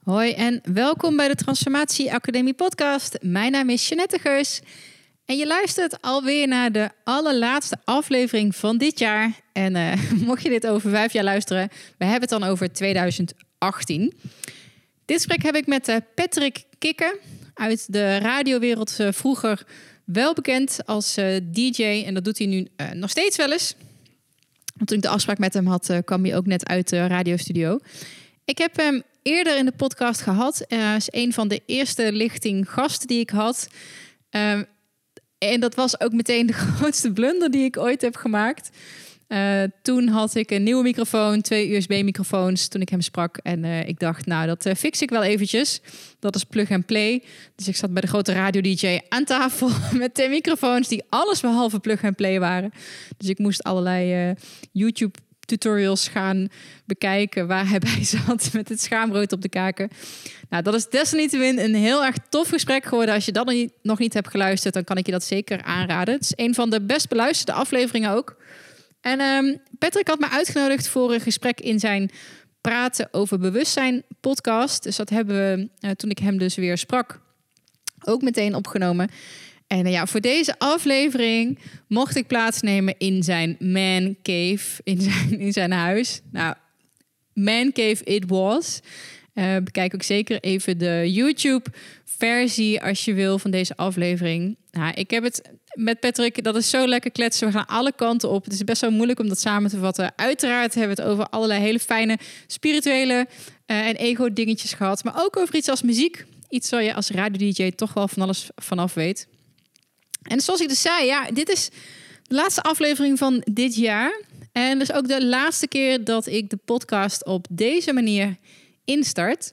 Hoi en welkom bij de Transformatie Academie podcast. Mijn naam is Jeanette Geus en je luistert alweer naar de allerlaatste aflevering van dit jaar. En uh, mocht je dit over vijf jaar luisteren, we hebben het dan over 2018. Dit gesprek heb ik met uh, Patrick Kikken uit de radiowereld uh, vroeger wel bekend als DJ en dat doet hij nu nog steeds wel eens. Want toen ik de afspraak met hem had, kwam hij ook net uit de radiostudio. Ik heb hem eerder in de podcast gehad. Hij is een van de eerste lichting gasten die ik had. Um, en dat was ook meteen de grootste blunder die ik ooit heb gemaakt. Uh, toen had ik een nieuwe microfoon, twee USB-microfoons toen ik hem sprak. En uh, ik dacht, nou, dat uh, fix ik wel eventjes. Dat is plug and play. Dus ik zat bij de grote radio-dj aan tafel met twee microfoons die alles behalve plug and play waren. Dus ik moest allerlei YouTube tutorials gaan bekijken waar hij bij zat met het schaamrood op de kaken. Nou, dat is desalniettemin een heel erg tof gesprek geworden. Als je dat nog niet hebt geluisterd, dan kan ik je dat zeker aanraden. Het is een van de best beluisterde afleveringen ook. En um, Patrick had me uitgenodigd voor een gesprek in zijn Praten over Bewustzijn podcast. Dus dat hebben we, uh, toen ik hem dus weer sprak, ook meteen opgenomen. En uh, ja, voor deze aflevering mocht ik plaatsnemen in zijn man cave, in zijn, in zijn huis. Nou, man cave it was. Uh, bekijk ook zeker even de YouTube-versie als je wil van deze aflevering. Nou, ik heb het met Patrick, dat is zo lekker kletsen. We gaan alle kanten op. Het is best wel moeilijk om dat samen te vatten. Uiteraard hebben we het over allerlei hele fijne spirituele uh, en ego-dingetjes gehad. Maar ook over iets als muziek. Iets waar je als radio-dj toch wel van alles vanaf weet. En zoals ik dus zei, ja, dit is de laatste aflevering van dit jaar. En dus ook de laatste keer dat ik de podcast op deze manier instart.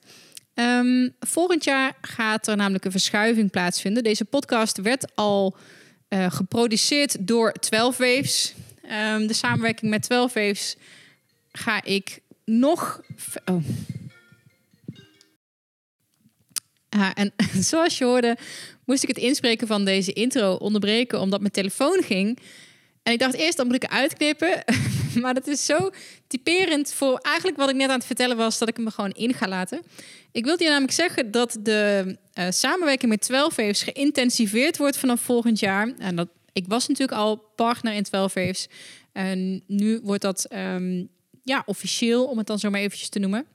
Um, volgend jaar gaat er namelijk een verschuiving plaatsvinden. Deze podcast werd al uh, geproduceerd door 12 Waves. Um, de samenwerking met 12 Waves ga ik nog. Oh. Ah, en zoals je hoorde, moest ik het inspreken van deze intro onderbreken omdat mijn telefoon ging. En ik dacht eerst, dan moet ik uitknippen. maar dat is zo typerend voor eigenlijk wat ik net aan het vertellen was, dat ik hem gewoon in ga laten. Ik wilde je namelijk zeggen dat de uh, samenwerking met 12 Waves geïntensiveerd wordt vanaf volgend jaar. En dat, ik was natuurlijk al partner in 12 Waves. En nu wordt dat um, ja, officieel, om het dan zo maar eventjes te noemen.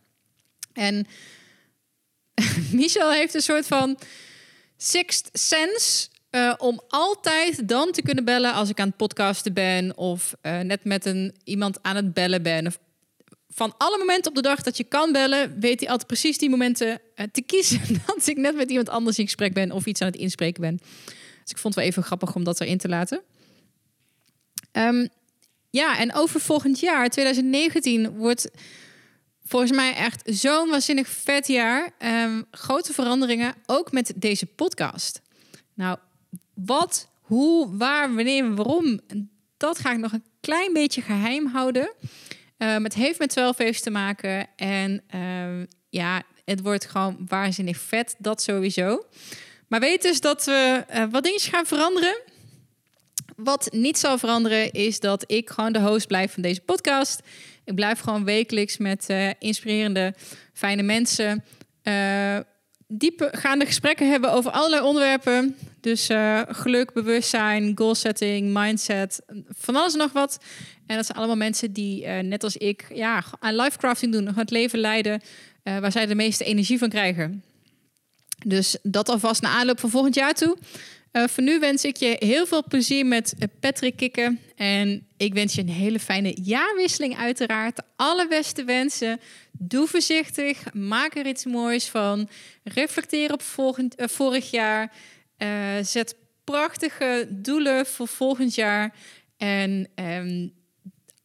En Michel heeft een soort van sixth sense uh, om altijd dan te kunnen bellen als ik aan het podcasten ben of uh, net met een, iemand aan het bellen ben. Of van alle momenten op de dag dat je kan bellen, weet hij altijd precies die momenten uh, te kiezen dat ik net met iemand anders in gesprek ben of iets aan het inspreken ben. Dus ik vond het wel even grappig om dat erin te laten. Um, ja, en over volgend jaar, 2019, wordt volgens mij echt zo'n waanzinnig vet jaar. Um, grote veranderingen, ook met deze podcast. Nou, wat, hoe, waar, wanneer, waarom, dat ga ik nog een klein beetje geheim houden. Um, het heeft met 12 even te maken. En um, ja, het wordt gewoon waanzinnig vet, dat sowieso. Maar weet dus dat we uh, wat dingetjes gaan veranderen. Wat niet zal veranderen is dat ik gewoon de host blijf van deze podcast. Ik blijf gewoon wekelijks met uh, inspirerende, fijne mensen uh, diepgaande gesprekken hebben over allerlei onderwerpen. Dus uh, geluk, bewustzijn, goal setting, mindset, van alles en nog wat. En dat zijn allemaal mensen die, net als ik, ja, aan lifecrafting doen, het leven leiden waar zij de meeste energie van krijgen. Dus dat alvast naar aanloop van volgend jaar toe. Uh, voor nu wens ik je heel veel plezier met Patrick Kikken. En ik wens je een hele fijne jaarwisseling uiteraard. Alle beste wensen. Doe voorzichtig. Maak er iets moois van. Reflecteer op volgend, uh, vorig jaar. Zet prachtige doelen voor volgend jaar. En um,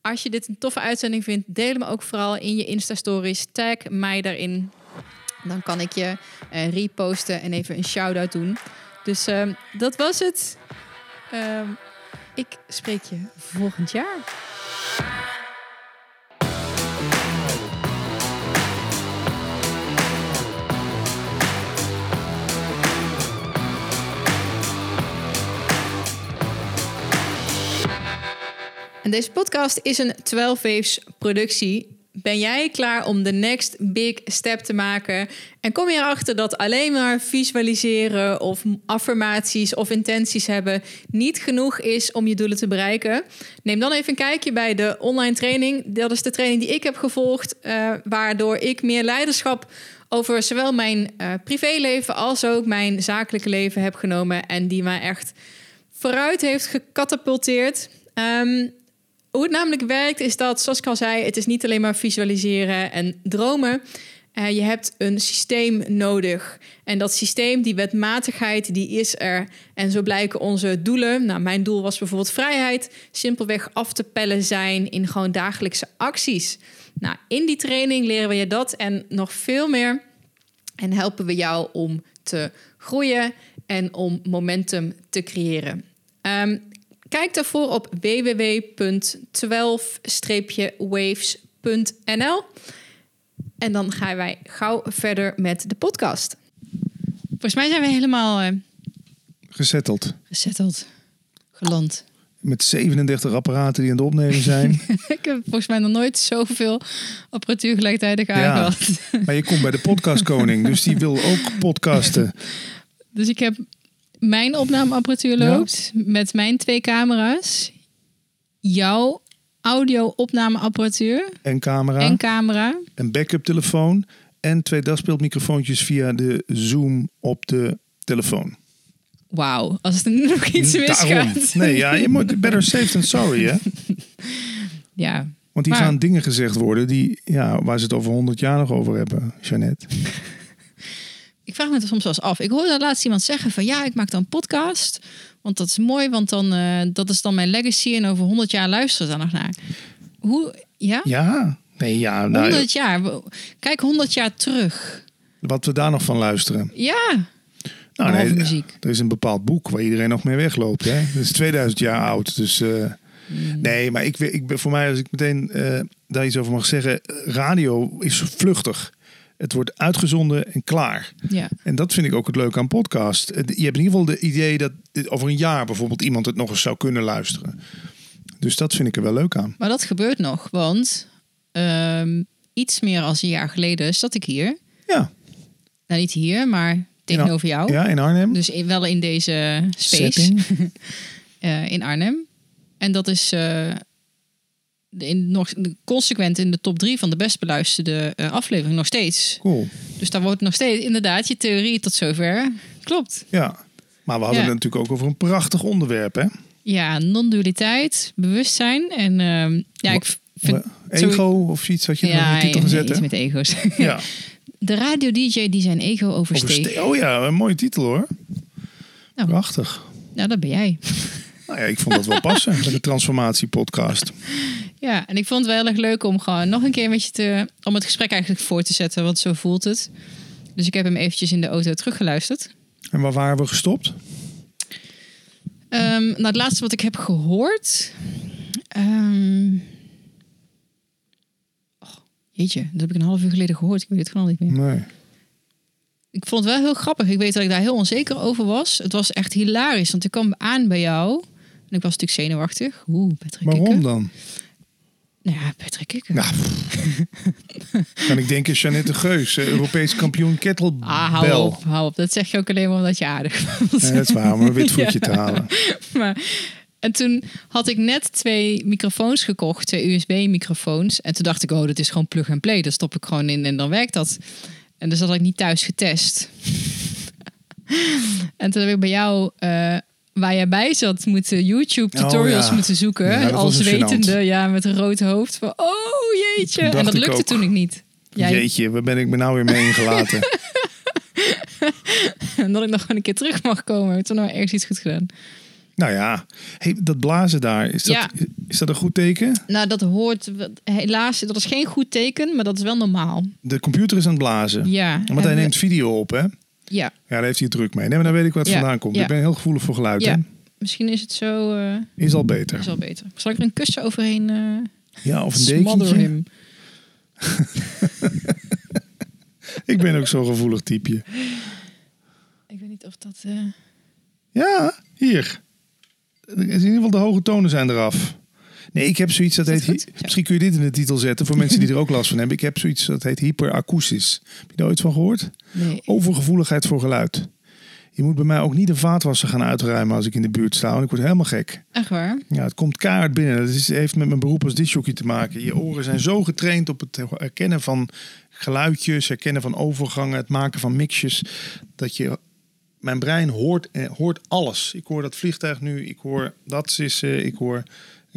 als je dit een toffe uitzending vindt, deel hem ook vooral in je Insta-stories. Tag mij daarin. Dan kan ik je reposten en even een shout-out doen. Dus uh, dat was het. Uh, ik spreek je volgend jaar. En deze podcast is een 12 Waves productie ben jij klaar om de next big step te maken? En kom je erachter dat alleen maar visualiseren of affirmaties of intenties hebben niet genoeg is om je doelen te bereiken? Neem dan even een kijkje bij de online training. Dat is de training die ik heb gevolgd, uh, waardoor ik meer leiderschap over zowel mijn uh, privéleven als ook mijn zakelijke leven heb genomen en die mij echt vooruit heeft gecatapulteerd. Um, hoe het namelijk werkt is dat, zoals ik al zei, het is niet alleen maar visualiseren en dromen. Uh, je hebt een systeem nodig. En dat systeem, die wetmatigheid, die is er. En zo blijken onze doelen. Nou, mijn doel was bijvoorbeeld vrijheid. Simpelweg af te pellen zijn in gewoon dagelijkse acties. Nou, in die training leren we je dat en nog veel meer. En helpen we jou om te groeien en om momentum te creëren. Um, Kijk daarvoor op www.12-waves.nl. En dan gaan wij gauw verder met de podcast. Volgens mij zijn we helemaal uh, gezetteld. Gezetteld. Geland. Met 37 apparaten die aan het opnemen zijn. ik heb volgens mij nog nooit zoveel apparatuur gelijktijdig aangehad. Ja, maar je komt bij de podcastkoning, dus die wil ook podcasten. Dus ik heb mijn opnameapparatuur loopt met mijn twee camera's. Jouw audio-opnameapparatuur. En camera. En camera. Een backup telefoon. En twee daspeelmicrofoontjes via de Zoom op de telefoon. Wauw, als er nog iets misgaat. Nee, ja, je moet better safe than sorry, hè? ja. Want hier gaan dingen gezegd worden die, ja, waar ze het over 100 jaar nog over hebben, Jeannette. Ik vraag me het soms wel eens af. Ik hoorde laatst iemand zeggen van ja, ik maak dan een podcast. Want dat is mooi, want dan, uh, dat is dan mijn legacy. En over 100 jaar luisteren daar nog naar. Hoe, ja? Ja, nee, ja. Nou, 100 jaar. Kijk 100 jaar terug. Wat we daar nog van luisteren. Ja. Nou, nee, muziek. Er is een bepaald boek waar iedereen nog mee wegloopt. Hè? Dat is 2000 jaar oud. Dus uh, nee, maar ik, ik, voor mij, als ik meteen uh, daar iets over mag zeggen, radio is vluchtig. Het wordt uitgezonden en klaar. Ja. En dat vind ik ook het leuke aan podcast. Je hebt in ieder geval de idee dat over een jaar bijvoorbeeld iemand het nog eens zou kunnen luisteren. Dus dat vind ik er wel leuk aan. Maar dat gebeurt nog, want um, iets meer als een jaar geleden zat ik hier. Ja. Nou, niet hier, maar tegenover jou. Ja, in Arnhem. Dus in, wel in deze space. uh, in Arnhem. En dat is uh, in, nog consequent in de top drie van de best beluisterde uh, aflevering nog steeds. Cool. Dus daar wordt nog steeds inderdaad je theorie tot zover. Klopt. Ja, maar we hadden het natuurlijk ook over een prachtig onderwerp, hè? Ja, non-dualiteit, bewustzijn en uh, ja, ik vind ego of iets had je ja, in de titel gezet, iets met ego's. ja. De radio DJ die zijn ego oversteeg. Overste oh ja, een mooie titel hoor. Nou, Prachtig. Nou, dat ben jij. Nou ja, ik vond dat wel passen met de transformatie-podcast. Ja, en ik vond het wel heel erg leuk om gewoon nog een keer met je te... om het gesprek eigenlijk voor te zetten, want zo voelt het. Dus ik heb hem eventjes in de auto teruggeluisterd. En waar waren we gestopt? Um, nou, het laatste wat ik heb gehoord... Um... Oh, jeetje, dat heb ik een half uur geleden gehoord. Ik weet het gewoon niet meer. Nee. Ik vond het wel heel grappig. Ik weet dat ik daar heel onzeker over was. Het was echt hilarisch, want ik kwam aan bij jou... En ik was natuurlijk zenuwachtig. Oeh, Patrick Waarom dan? Ja, Patrick Kikker. Nou, kan ik denken, Jeannette Geus, eh, Europees kampioen kettlebell. Ah, hou op, hou op. Dat zeg je ook alleen maar omdat je aardig bent. Ja, dat is waar, om een wit voetje te halen. maar, en toen had ik net twee microfoons gekocht, twee USB-microfoons. En toen dacht ik, oh, dat is gewoon plug and play. Daar stop ik gewoon in en dan werkt dat. En dus had ik niet thuis getest. en toen heb ik bij jou uh, waar jij bij zat moeten YouTube tutorials oh, ja. moeten zoeken. Ja, als wetende, ja, met een rood hoofd. Van, oh jeetje. En dat lukte toen ik niet. Jij... Jeetje, waar ben ik me nou weer mee ingelaten? en dat ik nog gewoon een keer terug mag komen. Toen nou ergens iets goed gedaan. Nou ja, hey, dat blazen daar, is dat, ja. is dat een goed teken? Nou, dat hoort helaas, dat is geen goed teken, maar dat is wel normaal. De computer is aan het blazen. Ja. Want hij neemt video op, hè? Ja. Ja, daar heeft hij druk mee. Nee, maar dan weet ik wat het vandaan komt. Ik ben heel gevoelig voor geluid. Ja. Misschien is het zo... Uh, is al beter. Is al beter. Zal ik er een kussen overheen uh, Ja, of een dekentje. ik ben ook zo'n gevoelig typeje. Ik weet niet of dat... Uh... Ja, hier. In ieder geval de hoge tonen zijn eraf. Nee, ik heb zoiets dat, heet... Misschien kun je dit in de titel zetten voor mensen die er ook last van hebben. Ik heb zoiets dat heet hyperakoestisch. Heb je daar ooit van gehoord? Nee. Overgevoeligheid voor geluid. Je moet bij mij ook niet de vaatwasser gaan uitruimen als ik in de buurt sta. Want ik word helemaal gek. Echt waar? Ja, het komt kaart binnen. Dat is, heeft met mijn beroep als disjockey te maken. Je oren zijn zo getraind op het herkennen van geluidjes, herkennen van overgangen, het maken van mixjes. Dat je mijn brein hoort, eh, hoort alles. Ik hoor dat vliegtuig nu, ik hoor dat sissen, ik hoor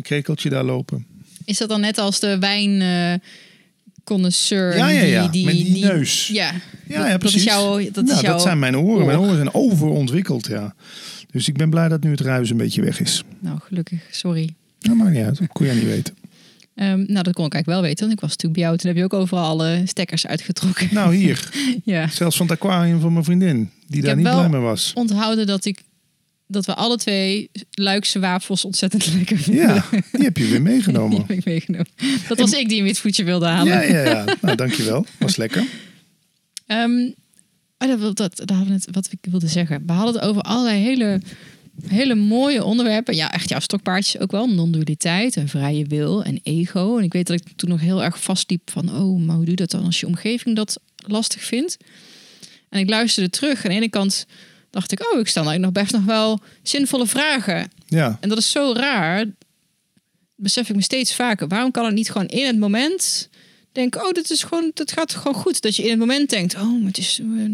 een krekeltje daar lopen. Is dat dan net als de wijn... Uh, connoisseur. Ja, ja, ja. Die, met die, neus. Ja, ja, ja precies. Dat, is jouw, dat, nou, is jouw dat zijn mijn oren. Mijn oren zijn overontwikkeld, ja. Dus ik ben blij dat nu het ruis een beetje weg is. Nou, gelukkig. Sorry. Nou, maakt niet uit. Dat kon jij niet weten. Um, nou, dat kon ik eigenlijk wel weten. Want ik was natuurlijk bij jou. Toen heb je ook overal alle stekkers uitgetrokken. Nou, hier. ja. Zelfs van het aquarium van mijn vriendin. Die ik daar niet blij mee was. onthouden dat ik dat we alle twee Luikse wafels ontzettend lekker vinden. Ja, die heb je weer meegenomen. die heb ik meegenomen. Dat was ik die een witvoetje wilde halen. Ja, ja, ja. Nou, dankjewel. Was lekker. Um, oh, dat, dat, dat, het, wat ik wilde zeggen. We hadden het over allerlei hele, hele mooie onderwerpen. Ja, echt jouw stokpaardjes ook wel. Non-dualiteit en vrije wil en ego. En ik weet dat ik toen nog heel erg vastliep van... oh, maar hoe doe je dat dan als je omgeving dat lastig vindt? En ik luisterde terug. Aan de ene kant dacht ik, oh, ik stel nou nog best nog wel zinvolle vragen. Ja. En dat is zo raar. Besef ik me steeds vaker. Waarom kan het niet gewoon in het moment denken, oh, dit is gewoon, dat gaat gewoon goed. Dat je in het moment denkt, oh, het is, uh,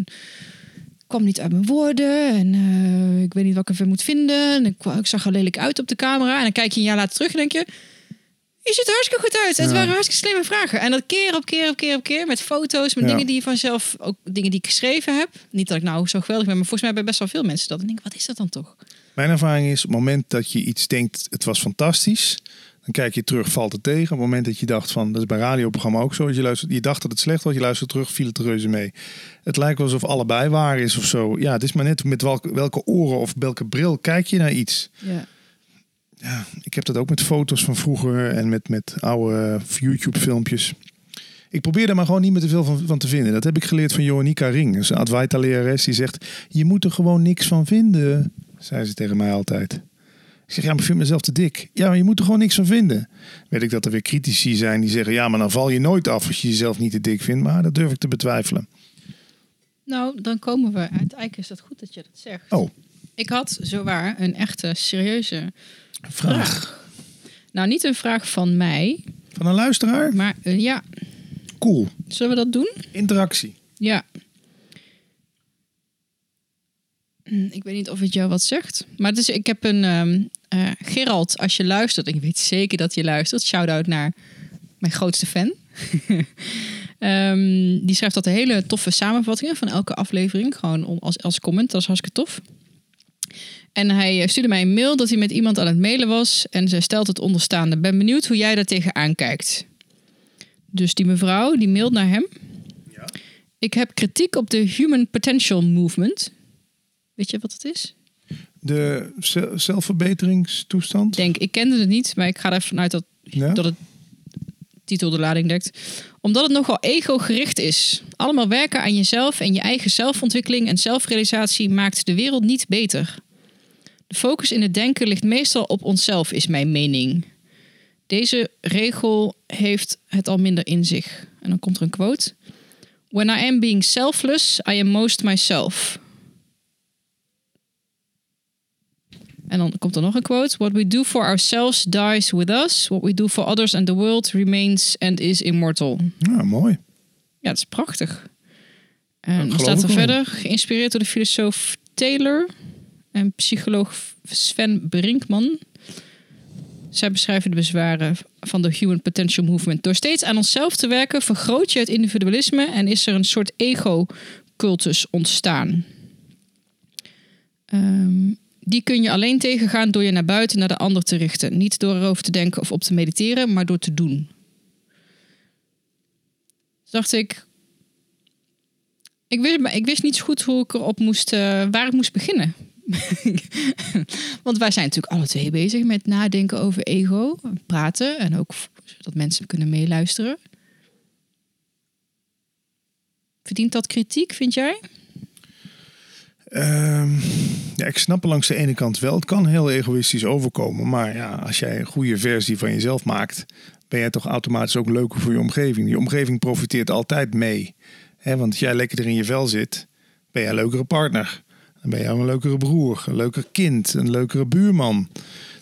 kwam niet uit mijn woorden en uh, ik weet niet wat ik ervan moet vinden. En ik, ik, zag er lelijk uit op de camera. En dan kijk je een jaar later terug en denk je, je ziet er hartstikke goed uit. Het waren hartstikke slimme vragen. En dat keer op keer op keer op keer met foto's, met dingen die je vanzelf, ook dingen die ik geschreven heb. Niet dat ik nou zo geweldig ben, maar volgens mij hebben best wel veel mensen dat. En denk, wat is dat dan toch? Mijn ervaring is, op het moment dat je iets denkt, het was fantastisch, dan kijk je terug, valt het tegen. Op het moment dat je dacht van, dat is bij radioprogramma ook zo, je, luistert, je dacht dat het slecht was, je luistert terug, viel het reuze mee. Het lijkt wel alsof allebei waar is of zo. Ja, het is maar net met welke, welke oren of welke bril kijk je naar iets. Ja ja, ik heb dat ook met foto's van vroeger en met, met oude YouTube-filmpjes. Ik probeer er maar gewoon niet meer te veel van, van te vinden. Dat heb ik geleerd van Joannika Ring, een Advaita-lerares. Die zegt, je moet er gewoon niks van vinden, zei ze tegen mij altijd. Ik zeg, ja, maar ik vind mezelf te dik. Ja, maar je moet er gewoon niks van vinden. Weet ik dat er weer critici zijn die zeggen, ja, maar dan val je nooit af als je jezelf niet te dik vindt. Maar dat durf ik te betwijfelen. Nou, dan komen we. Uiteindelijk is dat goed dat je dat zegt. Oh. Ik had zowaar een echte serieuze vraag. Nou, niet een vraag van mij. Van een luisteraar? Maar uh, ja. Cool. Zullen we dat doen? Interactie. Ja. Hm, ik weet niet of het jou wat zegt. Maar dus, ik heb een... Um, uh, Gerald, als je luistert... Ik weet zeker dat je luistert. Shout-out naar mijn grootste fan. um, die schrijft dat hele toffe samenvattingen van elke aflevering. Gewoon als, als comment. Dat is hartstikke tof. En hij eh, stuurde mij een mail dat hij met iemand aan het mailen was. En ze stelt het onderstaande. Ben benieuwd hoe jij daar tegenaan kijkt. Dus die mevrouw, die mailt naar hem. Ja. Ik heb kritiek op de Human Potential Movement. Weet je wat het is? De zelfverbeteringstoestand? Denk, ik kende het niet, maar ik ga er even vanuit dat, dat het titel de lading dekt. Omdat het nogal ego-gericht is. Allemaal werken aan jezelf en je eigen zelfontwikkeling en zelfrealisatie maakt de wereld niet beter. De focus in het denken ligt meestal op onszelf, is mijn mening. Deze regel heeft het al minder in zich. En dan komt er een quote. When I am being selfless, I am most myself. En dan komt er nog een quote. What we do for ourselves dies with us. What we do for others and the world remains and is immortal. Ja, mooi. Ja, dat is prachtig. En dan staat er verder, geïnspireerd door de filosoof Taylor en psycholoog Sven Brinkman. Zij beschrijven de bezwaren van de Human Potential Movement. Door steeds aan onszelf te werken, vergroot je het individualisme en is er een soort ego-cultus ontstaan. Um, die kun je alleen tegengaan door je naar buiten, naar de ander te richten. Niet door erover te denken of op te mediteren, maar door te doen. Dacht ik. Ik wist, ik wist niet zo goed hoe ik erop moest, uh, waar ik moest beginnen. Want wij zijn natuurlijk alle twee bezig met nadenken over ego, praten en ook zodat mensen kunnen meeluisteren. Verdient dat kritiek, vind jij? Ehm, ja, ik snap langs de ene kant wel. Het kan heel egoïstisch overkomen. Maar ja, als jij een goede versie van jezelf maakt, ben jij toch automatisch ook leuker voor je omgeving. Die omgeving profiteert altijd mee. want als jij lekker er in je vel zit, ben jij een leukere partner. Dan ben jij een leukere broer, een leuker kind, een leukere buurman.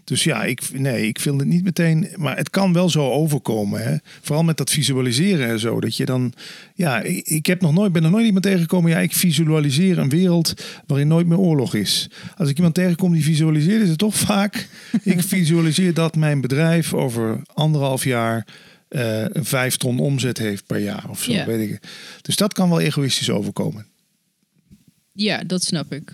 Dus ja, ik, nee, ik vind het niet meteen. Maar het kan wel zo overkomen. Hè? Vooral met dat visualiseren en zo. Dat je dan. Ja, ik, ik heb nog nooit, ben nog nooit iemand tegengekomen. Ja, ik visualiseer een wereld waarin nooit meer oorlog is. Als ik iemand tegenkom die visualiseert, is het toch vaak. ik visualiseer dat mijn bedrijf over anderhalf jaar. Uh, een vijf ton omzet heeft per jaar of zo. Weet ik. Dus dat kan wel egoïstisch overkomen. Ja, dat snap ik.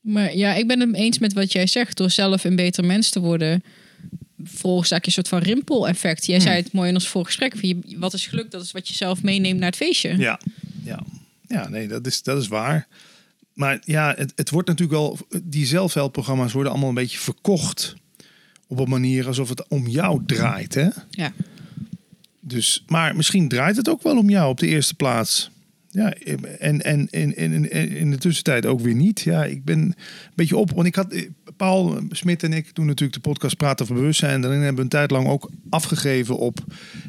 Maar ja, ik ben het eens met wat jij zegt. Door zelf een beter mens te worden, veroorzaak je een soort van rimpel-effect. Jij hmm. zei het mooi in ons voorgesprek. Wat is geluk? Dat is wat je zelf meeneemt naar het feestje. Ja, ja. ja nee, dat is, dat is waar. Maar ja, het, het wordt natuurlijk wel... Die zelfhelpprogramma's worden allemaal een beetje verkocht. Op een manier alsof het om jou draait, hè? Ja. Dus, maar misschien draait het ook wel om jou op de eerste plaats. Ja, en, en, en, en, in de tussentijd ook weer niet. Ja, ik ben een beetje op. Want ik had. Eh, Paul Smit en ik doen natuurlijk de podcast Praten over Bewustzijn. En daarin hebben we een tijd lang ook afgegeven op.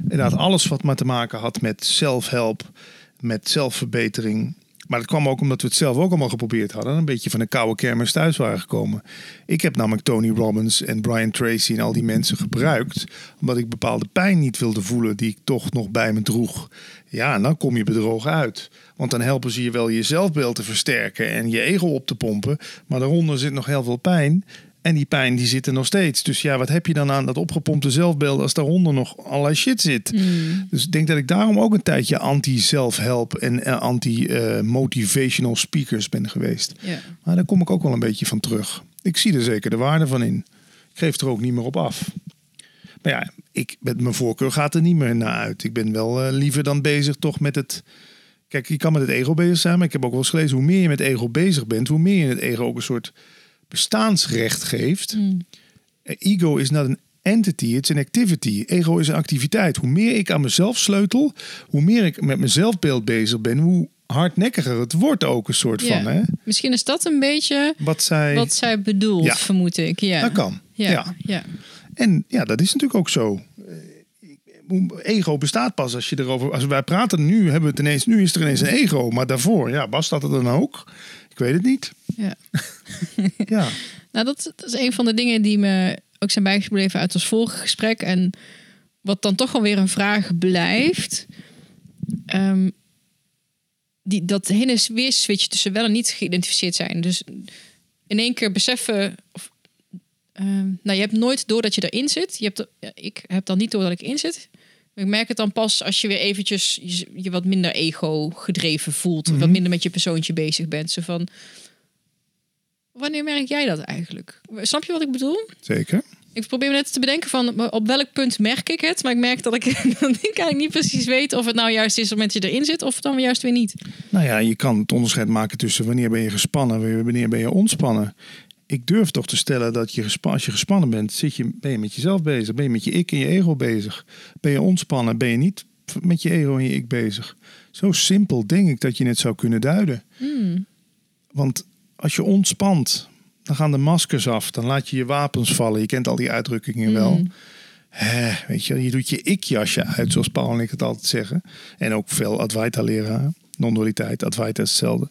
Inderdaad, alles wat maar te maken had met zelfhelp, met zelfverbetering. Maar dat kwam ook omdat we het zelf ook allemaal geprobeerd hadden. Een beetje van een koude kermis thuis waren gekomen. Ik heb namelijk Tony Robbins en Brian Tracy en al die mensen gebruikt. Omdat ik bepaalde pijn niet wilde voelen die ik toch nog bij me droeg. Ja, dan kom je bedrogen uit. Want dan helpen ze je wel je zelfbeeld te versterken en je ego op te pompen. Maar daaronder zit nog heel veel pijn. En die pijn die zit er nog steeds. Dus ja, wat heb je dan aan dat opgepompte zelfbeeld als daaronder nog allerlei shit zit? Hmm. Dus ik denk dat ik daarom ook een tijdje anti-zelfhelp en eh, anti-motivational speakers ben geweest. Maar daar kom ik ook wel een beetje van terug. Ik zie er zeker de waarde van in. Ik geef er ook niet meer op af. Maar ja, ik, met mijn voorkeur gaat er niet meer naar uit. Ik ben wel uh, liever dan bezig toch met het... Kijk, je kan met het ego bezig zijn, maar ik heb ook wel eens gelezen... hoe meer je met ego bezig bent, hoe meer je het ego ook een soort bestaansrecht geeft. Mm. Ego is not een entity, it's an activity. Ego is een activiteit. Hoe meer ik aan mezelf sleutel, hoe meer ik met mijn zelfbeeld bezig ben, hoe hardnekkiger het wordt ook een soort van. Hè? Misschien is dat een beetje wat zij, wat zij bedoelt, ja. vermoed ik. Ja. Dat kan. Ja. ja. En ja, dat is natuurlijk ook zo. Ego bestaat pas als je erover. Als wij praten nu, hebben we het ineens. Nu is er ineens een ego. Maar daarvoor, ja, was dat er dan ook? Weet het niet. Ja. ja. Nou, dat, dat, is een van de dingen die me ook zijn bijgebleven uit ons vorige gesprek. En wat dan toch alweer een vraag blijft. Um, die, dat heen en weer switch tussen wel en niet geïdentificeerd zijn. Dus in één keer beseffen. Of, um, nou, je hebt nooit door dat je erin zit. Je hebt, ik heb dan niet door dat ik in zit. Ik merk het dan pas als je weer eventjes je, wat minder ego gedreven voelt. Wat mhm. minder met je persoontje bezig bent. Zo van, wanneer merk jij dat eigenlijk? Snap je wat ik bedoel? Zeker. Ik probeer net te bedenken van op welk punt merk ik het. Maar ik merk dat ik, dat ik eigenlijk niet precies weet of het nou juist is op het moment je erin zit. Of dan juist weer niet. Nou ja, je kan het onderscheid maken tussen wanneer ben je gespannen, wanneer ben je ontspannen ik durf toch te stellen dat je als je gespannen bent, zit je, ben je met jezelf bezig. Ben je met je ik en je ego bezig. Ben je ontspannen, ben je niet met je ego en je ik bezig. Zo simpel denk ik dat je het zou kunnen duiden. Hmm. Want als je ontspant, dan gaan de maskers af. Dan laat je je wapens vallen. Je kent al die uitdrukkingen wel. Hmm. weet je, je doet je ik-jasje uit, zoals Paul en ik het altijd zeggen. En ook veel Advaita-leraar. Non-dualiteit, Advaita is hetzelfde.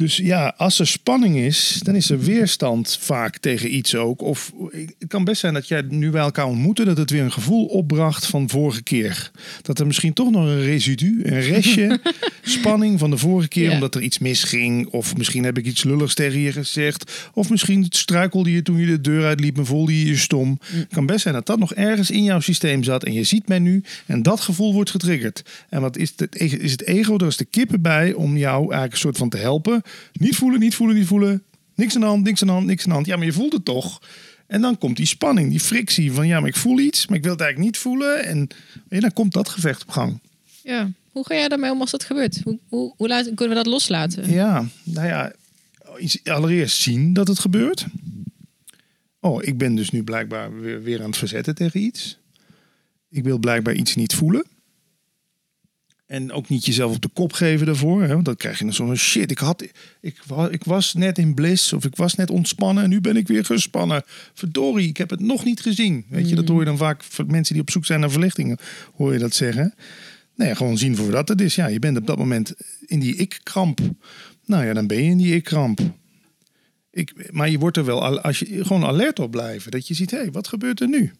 Dus ja, als er spanning is, dan is er weerstand vaak tegen iets ook. Of het kan best zijn dat jij nu bij elkaar ontmoeten, dat het weer een gevoel opbracht van vorige keer. Dat er misschien toch nog een residu, een restje spanning van de vorige keer, omdat er iets misging. Of misschien heb ik iets lulligs tegen je gezegd. Of misschien struikelde je toen je de deur uitliep en voelde je je stom. Mm. Het kan best zijn dat dat nog ergens in jouw systeem zat en je ziet mij nu en dat gevoel wordt getriggerd. En wat is het, is het ego? Er is de kippen bij om jou eigenlijk een soort van te helpen niet voelen, niet voelen, niet voelen. Niks aan de hand, niks aan de hand, niks aan de hand. Ja, maar je voelt het toch. En dan komt die spanning, die frictie van ja, maar ik voel iets, maar ik wil het eigenlijk niet voelen. En, en dan komt dat gevecht op gang. Ja, hoe ga jij daarmee om als dat gebeurt? Hoe, hoe, hoe laat, kunnen we dat loslaten? Ja, nou ja, allereerst zien dat het gebeurt. Oh, ik ben dus nu blijkbaar weer, weer aan het verzetten tegen iets. Ik wil blijkbaar iets niet voelen. En ook niet jezelf op de kop geven daarvoor. Hè? Want dan krijg je dan zo'n shit. Ik, had, ik, ik was net in bliss of ik was net ontspannen en nu ben ik weer gespannen. Verdorie, ik heb het nog niet gezien. Weet je, dat hoor je dan vaak van mensen die op zoek zijn naar verlichtingen. Hoor je dat zeggen. Nee, gewoon zien voor wat het is. Ja, je bent op dat moment in die ik-kramp. Nou ja, dan ben je in die ik-kramp. Ik, maar je wordt er wel, als je gewoon alert op blijven. Dat je ziet, hé, hey, wat gebeurt er nu?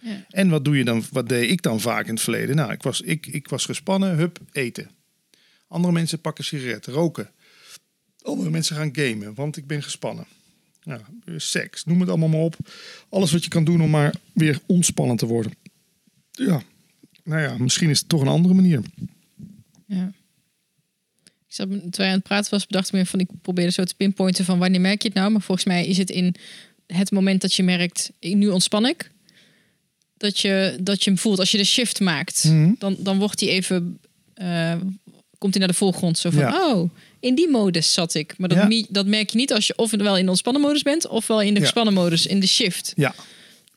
Ja. En wat doe je dan? Wat deed ik dan vaak in het verleden? Nou, ik was, ik, ik was gespannen, hup, eten. Andere mensen pakken sigaretten, roken. Andere mensen gaan gamen, want ik ben gespannen. Ja, seks, noem het allemaal maar op. Alles wat je kan doen om maar weer ontspannen te worden. Ja, nou ja, misschien is het toch een andere manier. Ja. Ik zat, terwijl je aan het praten was, bedacht ik me van ik probeerde zo te pinpointen van wanneer merk je het nou. Maar volgens mij is het in het moment dat je merkt, nu ontspan ik dat je, dat je hem voelt. Als je de shift maakt, mhm. dan, dan wordt hij even. Uh, komt hij naar de voorgrond. Zo van, oh, in die modus zat ik. Maar dat, dat merk je niet als je ofwel in de ontspannen modus bent, ofwel in de gespannen modus, in de shift. Ja.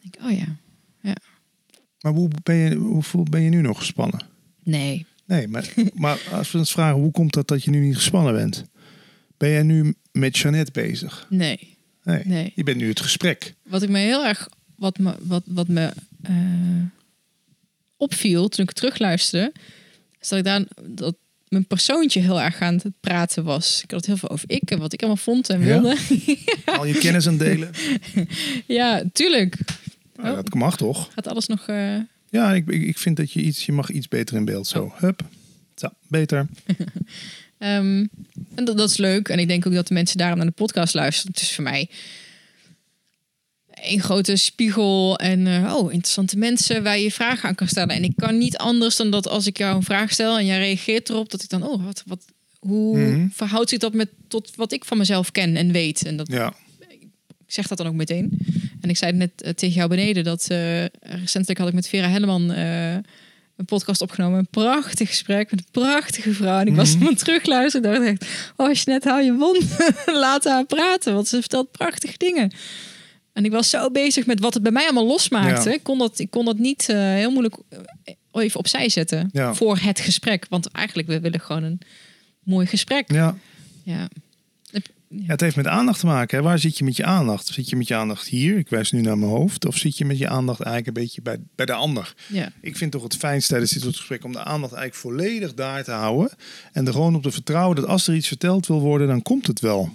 Denk, oh ja. ja. Maar hoe ben, je, hoe ben je nu nog gespannen? Nee. Nee, maar, maar als we ons vragen, hoe komt dat dat je nu niet gespannen bent? Ben jij nu met Jeannette bezig? Nee. Nee. nee. Je bent nu het gesprek. Wat ik me heel erg, wat me, wat, wat me uh, opviel toen ik terugluisterde, is dat ik daar dat mijn persoontje heel erg aan het praten was. Ik had het heel veel over ik en wat ik allemaal vond en wilde. Al je kennis aan delen. ja, tuurlijk. Nou, dat mag toch? Gaat alles nog. Uh... Ja, ik, ik vind dat je iets, je mag iets beter in beeld. Zo, oh. hup. Zo, beter. um, en dat, dat, is leuk. En ik denk ook dat de mensen daarom naar de podcast luisteren. Het is voor mij een grote spiegel en uh, oh, interessante mensen waar je, vragen aan kan stellen. En ik kan niet anders dan dat als ik jou een vraag stel en jij reageert erop, dat ik dan, oh, wat, wat, hoe mm verhoudt zich dat met tot wat ik van mezelf ken en weet? En dat, ja. Ik zeg dat dan ook meteen. En ik zei net uh, tegen jou beneden dat uh, recentelijk had ik met Vera Helleman een podcast opgenomen. Een prachtig gesprek met een prachtige vrouw. En ik was mm -hmm. terugluisteren. En dacht echt, oh, als je net hou je mond. Laat haar praten, want ze vertelt prachtige dingen. En ik was zo bezig met wat het bij mij allemaal losmaakte. Ik, kon dat, ik kon dat niet uh, heel moeilijk eh, even opzij zetten voor het gesprek. Want eigenlijk we willen gewoon een mooi gesprek. Ja. Ja. Ja, het heeft met aandacht te maken. Hè? Waar zit je met je aandacht? Zit je met je aandacht hier? Ik wijs nu naar mijn hoofd. Of zit je met je aandacht eigenlijk een beetje bij, bij de ander? Ja. Ik vind toch het fijnste tijdens dit soort gesprekken om de aandacht eigenlijk volledig daar te houden. En er gewoon op te vertrouwen dat als er iets verteld wil worden, dan komt het wel.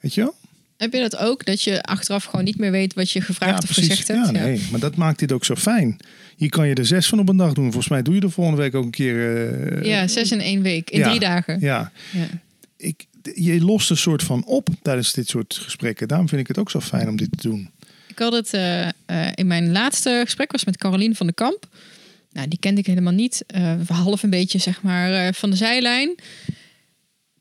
Weet je wel? Heb je dat ook? Dat je achteraf gewoon niet meer weet wat je gevraagd of gezegd hebt? Ja, nee. Maar dat maakt dit ook zo fijn. Hier kan je er zes van op een dag doen. Volgens mij doe je er volgende week ook een keer... Uh, ja, zes in één week. In drie dagen. Ja. ja. Ik, je lost een soort van op tijdens dit soort gesprekken. Daarom vind ik het ook zo fijn om dit te doen. Ik had het uh, in mijn laatste gesprek was met Caroline van de Kamp. Nou, die kende ik helemaal niet. Half een beetje, zeg maar, van de zijlijn.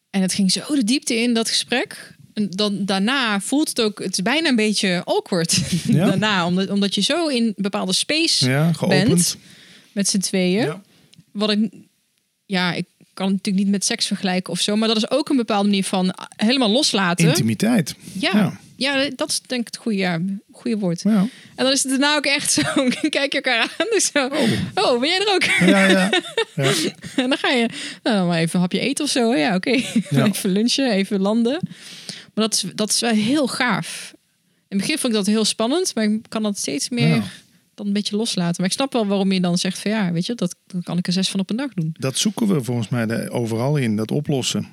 En het ging zo de diepte in, dat gesprek dan daarna voelt het ook, het is bijna een beetje awkward. daarna, omdat, omdat je zo in bepaalde space ja, bent met z'n tweeën. Ja. Wat ik, ja, ik kan het natuurlijk niet met seks vergelijken of zo, maar dat is ook een bepaalde manier van helemaal loslaten. Intimiteit. Ja. ja. dat is denk ik het goede, ja, goede woord. Ja. En dan is het daarna ook echt zo, kijk je elkaar aan. Dus zo, oh. oh, ben jij er ook? Ja, ja. ja. en dan ga je, nou, maar even een hapje eten of zo. Ja, oké. even lunchen, even landen. Maar dat is, dat is wel heel gaaf. In het begin vond ik dat heel spannend, maar ik kan dat steeds meer dan een beetje loslaten. Maar ik snap wel waarom je dan zegt van ja, weet je, dat dan kan ik er zes van op een dag doen. Dat zoeken we volgens mij overal in, dat oplossen.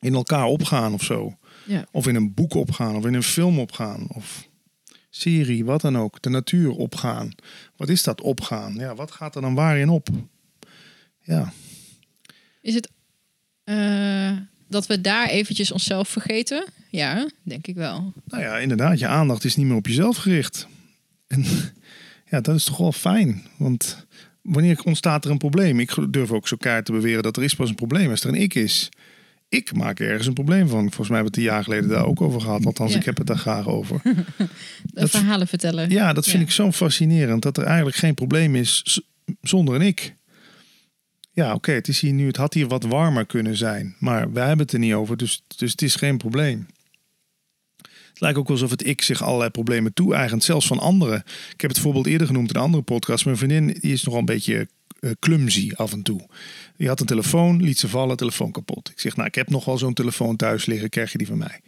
In elkaar opgaan of zo. Ja. Of in een boek opgaan, of in een film opgaan, of serie, wat dan ook. De natuur opgaan. Wat is dat opgaan? Ja, wat gaat er dan waarin op? Ja. Is het uh, dat we daar eventjes onszelf vergeten? Ja, denk ik wel. Nou ja, inderdaad. Je aandacht is niet meer op jezelf gericht. En ja, dat is toch wel fijn. Want wanneer ontstaat er een probleem? Ik durf ook zo kaart te beweren dat er is pas een probleem als er een ik is. Ik maak ergens een probleem van. Volgens mij hebben we het een jaar geleden daar ook over gehad. Althans, ik heb het daar graag over. dat verhalen vertellen. Ja, dat vind ik zo fascinerend. Dat er eigenlijk geen probleem is zonder een ik. Ja, oké, het is hier nu, het had hier wat warmer kunnen zijn. Maar wij hebben het er niet over, dus, dus het is geen probleem. Het lijkt ook alsof het ik zich allerlei problemen toe-eigent, zelfs van anderen. Ik heb het voorbeeld eerder genoemd in een andere podcast. Mijn vriendin die is nogal een beetje uh, clumsy af en toe. Je had een telefoon, liet ze vallen, telefoon kapot. Ik zeg, nou, ik heb nog wel zo'n telefoon thuis liggen, krijg je die van mij.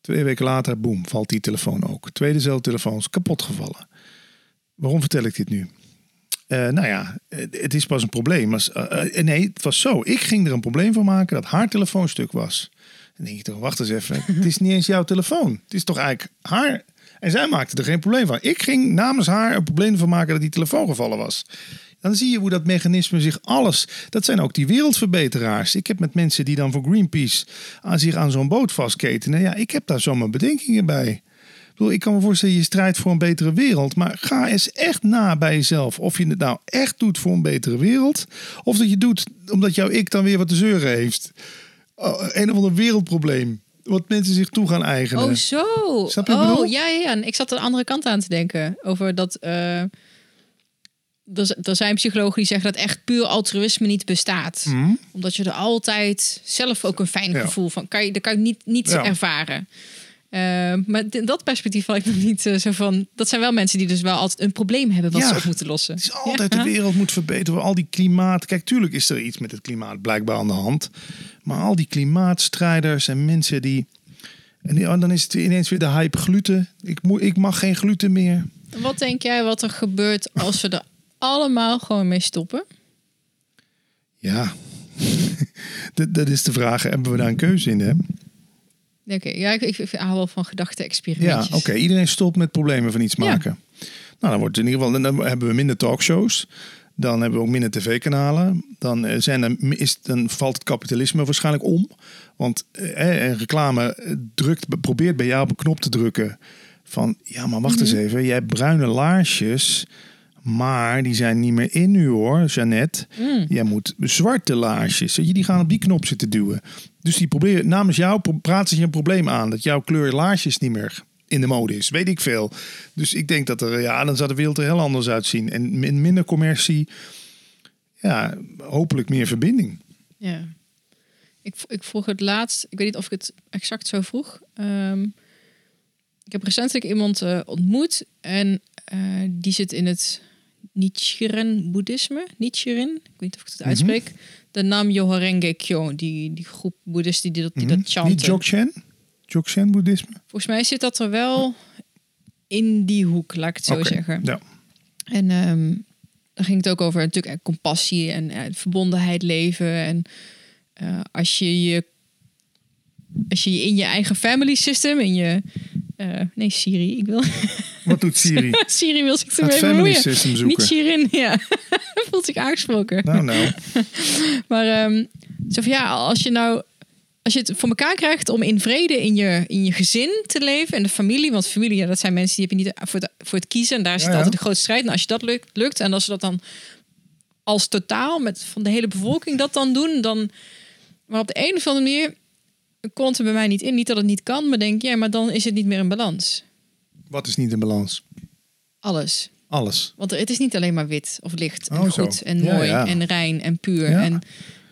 Twee weken later, boem, valt die telefoon ook. Tweedezelfde telefoon is kapot gevallen. Waarom vertel ik dit nu? Uh, nou ja, het is pas een probleem. Maar, uh, nee, het was zo. Ik ging er een probleem van maken dat haar telefoonstuk was. Dan denk je toch, wacht eens even. het is niet eens jouw telefoon. Het is toch eigenlijk haar. En zij maakte er geen probleem van. Ik ging namens haar een probleem van maken dat die telefoon gevallen was. Dan zie je hoe dat mechanisme zich alles. Dat zijn ook die wereldverbeteraars. Ik heb met mensen die dan voor Greenpeace aan zich aan zo'n boot vastketenen. Ja, ik heb daar zomaar bedenkingen bij. Ik, bedoel, ik kan me voorstellen, je strijdt voor een betere wereld. Maar ga eens echt na bij jezelf. Of je het nou echt doet voor een betere wereld. Of dat je doet omdat jouw ik dan weer wat te zeuren heeft. Oh, een of ander wereldprobleem. Wat mensen zich toe gaan eigenen. Oh, zo. oh, ja, ja, ja. Ik zat de andere kant aan te denken. Over dat. Uh, er, zijn psychologen die zeggen dat echt puur altruïsme niet bestaat. Mhm. Omdat je er altijd zelf ook een fijn gevoel van kan je, dat kan je niet, niet ervaren. Uh, maar dat perspectief had ik nog niet uh, zo van. Dat zijn wel mensen die dus wel altijd een probleem hebben wat ze op moeten lossen. Het is altijd de wereld moet verbeteren. Al die klimaat. Kijk, tuurlijk is er iets met het klimaat blijkbaar aan de hand. Maar al die klimaatstrijders en mensen die. En dan is het ineens weer de hype gluten. Ik, moet, ik mag geen gluten meer. Wat denk jij wat er gebeurt als we er allemaal gewoon mee stoppen? Ja, dat, dat is de vraag. Hebben we daar een keuze in? Hè? Oké, ja, ik, ik, hou wel van gedachte-experimentjes. Ja, oké. Iedereen stopt met problemen van iets maken. Nou, dan wordt in ieder geval dan hebben we minder talkshows. Dan hebben we ook minder tv-kanalen. Dan, eh, zijn er, is, dan valt het kapitalisme waarschijnlijk om. Want eh, reclame drukt, probeert bij jou op een knop te drukken. Van ja, maar wacht eens mhm. even. Jij hebt bruine laarsjes. Maar die zijn niet meer in nu hoor, Jeannette. Mm. Jij moet zwarte laarsjes. Die gaan op die knop zitten duwen. Dus die proberen namens jou praten ze je een probleem aan. Dat jouw kleur laarsjes niet meer in de mode is. Weet ik veel. Dus ik denk dat er, ja, dan zou de wereld er heel anders uitzien. En minder commercie. Ja, hopelijk meer verbinding. Ja. Ik, ik vroeg het laatst, ik weet niet of ik het exact zo vroeg. Ehm, ik heb recentelijk iemand uh, ontmoet en uh, die zit in het Nichiren boeddhisme. Nichiren, ik weet niet of ik het mhm. uitspreek. Mm -hmm. De naam Yoharenge Kyo, die, die groep boeddhisten die dat, die dat chanten. Niet Dzogchen? Dzogchen boeddhisme? Volgens mij zit dat er wel in die hoek, laat ik het zo zeggen. Ja. En um, dan ging het ook over natuurlijk eh, compassie en uh, verbondenheid leven. En uh, als je je als je in je eigen family system, in je uh, nee, Siri. Ik wil. Wat doet Siri? Siri wil zich ermee system zoeken. Niet Shirin, ja. Voelt zich aangesproken. Nou, nou. maar um, zo van ja, als je nou als je het voor elkaar krijgt om in vrede in je, in je gezin te leven en de familie, want familie, ja, dat zijn mensen die heb je niet voor het, voor het kiezen en daar is het altijd de grote strijd. En als je dat lukt, lukt en als ze dat dan als totaal met van de hele bevolking dat dan doen, dan maar op de een of andere manier komt er bij mij niet in. Niet dat het niet kan, maar denk ja, maar dan is het niet meer in balans. Wat is niet in balans? Alles. Alles. Want het is niet alleen maar wit of licht en oh, goed en mooi en rein en puur en,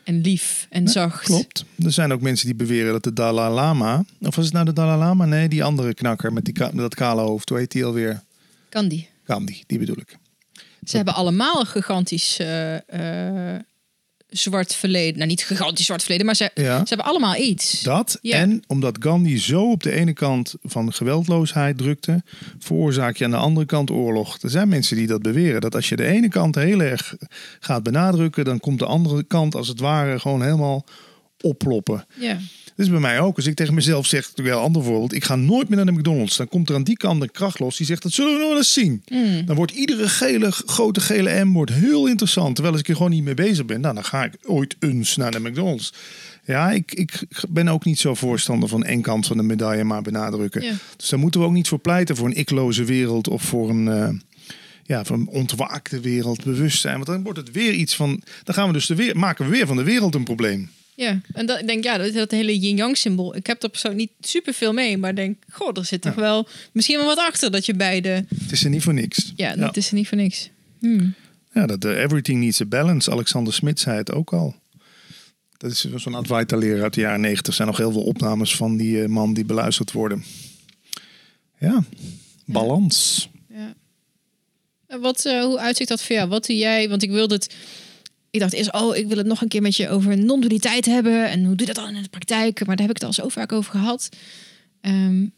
en lief en zacht. Klopt. Er zijn ook mensen die beweren dat de Dalai Lama, of was het nou de Dalai Lama? Nee, die andere knakker met, die, met dat kale hoofd. Hoe heet die alweer? Gandhi. Gandhi, die bedoel ik. Ze hebben allemaal gigantisch uh, zwart verleden. Nou, niet gigantisch zwart verleden, maar ze, ze hebben allemaal iets. Dat en omdat Gandhi zo op de ene kant van geweldloosheid drukte, veroorzaak je aan de andere kant oorlog. Er zijn mensen die dat beweren. Dat als je de ene kant heel erg gaat benadrukken, dan komt de andere kant als het ware gewoon helemaal opploppen. Ja. Dat is bij mij ook. Als ik tegen mezelf zeg, een ander voorbeeld, ik ga nooit meer naar de McDonald's. Dan komt er aan die kant een kracht los die zegt, dat zullen we nog wel eens zien. Mm. Dan wordt iedere gele, grote gele M wordt heel interessant. Terwijl als ik er gewoon niet mee bezig ben, nou, dan ga ik ooit eens naar de McDonald's. Ja, ik, ik ben ook niet zo voorstander van één kant van de medaille maar benadrukken. Dus daar moeten we ook niet voor pleiten voor een ikloze wereld of voor een... Uh, ja, van een ontwaakte wereld, bewustzijn. Want dan wordt het weer iets van. Dan gaan we dus de weer, maken we weer van de wereld een probleem. Ja, en dat, ik denk, ja, dat, dat hele yin-yang symbool. Ik heb er persoonlijk niet super veel mee, maar denk, goh, er zit toch wel misschien wel wat achter dat je beide. Het is er niet voor niks. Ja, dat is er niet voor niks. Hmm. Ja, dat uh, everything needs a balance. Alexander Smit zei het ook al. Dat is zo'n Advaita-leraar uit de jaren negentig. Er zijn nog heel veel opnames van die uh, man die beluisterd worden. Ja, balans. Ja. wat, uh, hoe uitziet dat voor jou? Wat doe jij? Want ik wilde het... Ik dacht eerst, oh, ik wil het nog een keer met je over non-dualiteit hebben. En hoe doe je dat dan in de praktijk? Maar daar heb ik het al zo vaak over gehad. Um,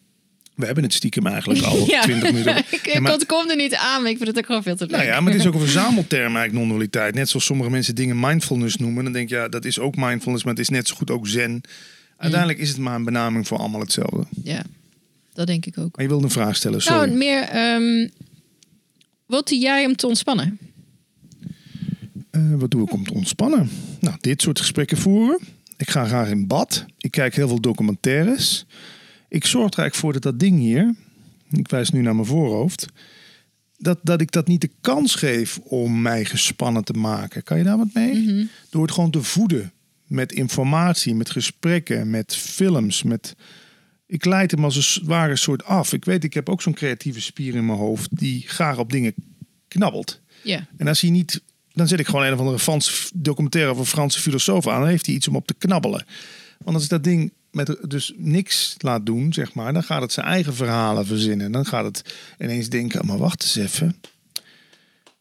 we hebben het stiekem eigenlijk al ja. 20 minuten. ik ja, maar, kom er niet aan, maar ik vind het ook gewoon veel te leuk. Nou ja, maar het is ook een verzamelterm eigenlijk non-dualiteit. Net zoals sommige mensen dingen mindfulness noemen. Dan denk je, ja, dat is ook mindfulness, maar het is net zo goed ook zen. Uiteindelijk is het maar een benaming voor allemaal hetzelfde. Ja, dat denk ik ook. Maar je wilde een vraag stellen, sorry. Nou, meer, um, wat doe jij om te ontspannen? Uh, wat doe ik om te ontspannen? Nou, dit soort gesprekken voeren. Ik ga graag in bad. Ik kijk heel veel documentaires. Ik zorg er eigenlijk voor dat dat ding hier, ik wijs nu naar mijn voorhoofd, dat, dat ik dat niet de kans geef om mij gespannen te maken. Kan je daar wat mee? Mhm. Door het gewoon te voeden met informatie, met gesprekken, met films, met... Ik leid hem als een zware soort af. Ik weet, ik heb ook zo'n creatieve spier in mijn hoofd die graag op dingen knabbelt. Ja. En als hij niet, dan zet ik gewoon een of andere Frans documentaire over Franse filosoof aan. Dan heeft hij iets om op te knabbelen. Want als ik dat ding met dus niks laat doen, zeg maar, dan gaat het zijn eigen verhalen verzinnen. Dan gaat het ineens denken, maar wacht eens even.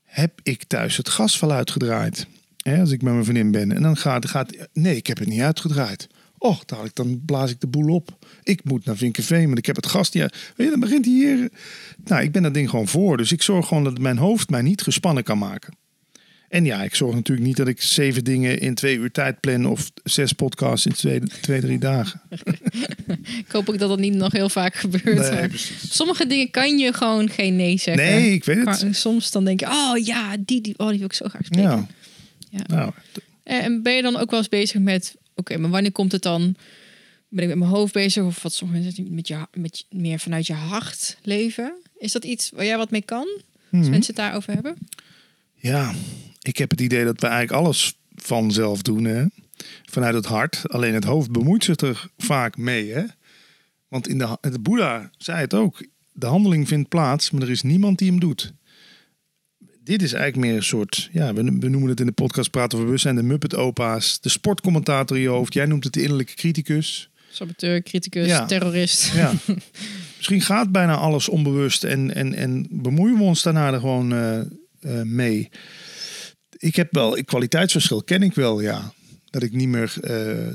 Heb ik thuis het gas uitgedraaid? Als ik met mijn vriendin ben. En dan gaat, gaat nee, ik heb het niet uitgedraaid. Och, dan blaas ik de boel op. Ik moet naar Vinkenveen, want ik heb het gas niet dan begint hij hier. Nou, ik ben dat ding gewoon voor. Dus ik zorg gewoon dat mijn hoofd mij niet gespannen kan maken. En ja, ik zorg natuurlijk niet dat ik zeven dingen in twee uur tijd plan of zes podcasts in twee, twee drie dagen. ik hoop ook dat dat niet nog heel vaak gebeurt. sommige dingen kan je gewoon geen nee zeggen. Nee, ik weet het. Maar soms dan denk je, oh ja, die, die, oh, die wil ik zo graag spreken. Ja. ja. Nou. En ben je dan ook wel eens bezig met, oké, maar wanneer komt het dan? Ben ik met mijn hoofd bezig of wat sommige mensen met je, met meer vanuit je hart leven? Is dat iets waar jij wat mee kan? Als mhm. mensen het daarover hebben? Ja, ik heb het idee dat we eigenlijk alles vanzelf doen. Hè? Vanuit het hart. Alleen het hoofd bemoeit zich er vaak mee. Hè? Want in de, de Boeddha zei het ook. De handeling vindt plaats, maar er is niemand die hem doet. Dit is eigenlijk meer een soort, ja, we, noemen het in de podcast praten over bewustzijn, de Muppet opa's, de sportcommentator in je hoofd. Jij noemt het de innerlijke criticus. Saboteur, criticus, terrorist. Ja. Misschien gaat bijna alles onbewust en, en, en bemoeien we ons daarna er gewoon uh, uh, mee ik heb wel, kwaliteitsverschil ken ik wel, ja. Dat ik niet meer uh,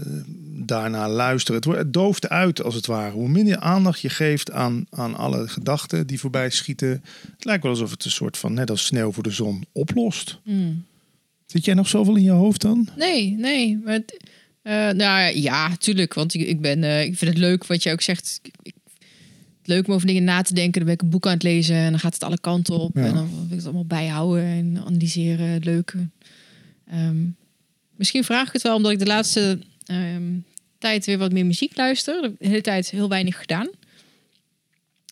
daarna luister. Het, het dooft uit, als het ware. Hoe minder aandacht je geeft aan, aan alle gedachten die voorbij schieten. Het lijkt wel alsof het een soort van, net als sneeuw voor de zon, oplost. Mm. Zit jij nog zoveel in je hoofd dan? Nee, nee. Maar uh, nou ja, tuurlijk. Want ik, ik, ben, uh, ik vind het leuk wat je ook zegt. Ik leuk om over dingen na te denken. Dan ben ik een boek aan het lezen en dan gaat het alle kanten op. En dan wil ik het allemaal bijhouden en analyseren. Leuk. Um, misschien vraag ik het wel omdat ik de laatste ehm, tijd weer wat meer muziek luister. De hele tijd heel weinig gedaan.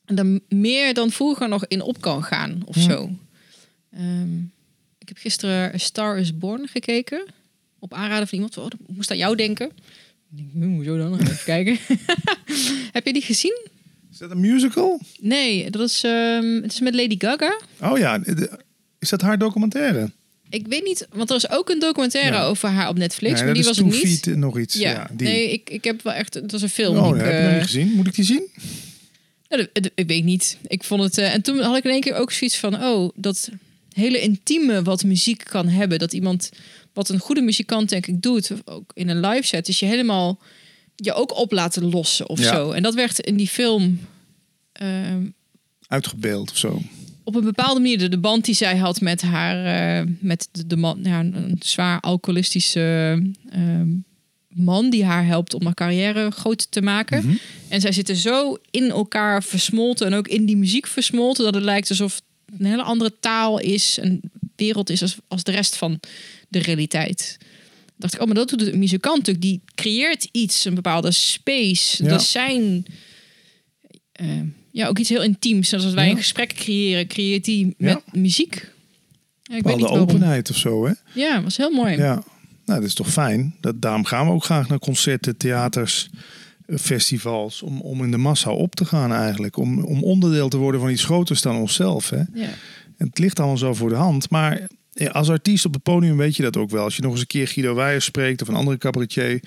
En dan meer dan vroeger nog in op kan gaan of zo. Ehm, ik heb gisteren A Star is Born gekeken. Op aanraden van iemand. Oh, moest aan jou denken. Ik denk, hm, hoezo dan? Even kijken. heb je die gezien? Is dat een musical? Nee, dat is, um, het is met Lady Gaga. Oh ja, is dat haar documentaire? Ik weet niet, want er is ook een documentaire over haar op Netflix, nee, maar die was het niet. nog iets. Ja, die. nee, ik, ik heb wel echt, het was een film. Oh, die heb ik nog niet eh, gezien. Moet ik die zien? Nou, ik weet niet. Ik vond het, uh, en toen had ik in één keer ook zoiets van, oh, dat hele intieme wat muziek kan hebben, dat iemand, wat een goede muzikant denk ik doet, ook in een live set, is je helemaal je ook op laten lossen of zo. En dat werd in die film uh, uitgebeeld of zo. Op een bepaalde manier de, band die zij had met haar, uh, met de, de man, ja, een zwaar alcoholistische uh, man die haar helpt om haar carrière groot te maken. Mhm. En zij zitten zo in elkaar versmolten en ook in die muziek versmolten dat het lijkt alsof het een hele andere taal is, een wereld is als, als de rest van de realiteit dacht ik, oh, maar dat doet de muzikant natuurlijk. Die creëert iets, een bepaalde space. Ja. Dat zijn uh, ja, ook iets heel intiems. Zoals als wij ja. een gesprek creëren, creëert die met muziek. Ja, ik weet niet openheid of zo, hè? Ja, was heel mooi. Ja, nou, dat is toch fijn. Dat, daarom gaan we ook graag naar concerten, theaters, eh, festivals. Om, om in de massa op te gaan eigenlijk. Om, om onderdeel te worden van iets groters dan onszelf, hè? Ja. het ligt allemaal zo voor de hand. Maar als artiest op het podium weet je dat ook wel. Als je nog eens een keer Guido Weijer spreekt of een andere cabaretier.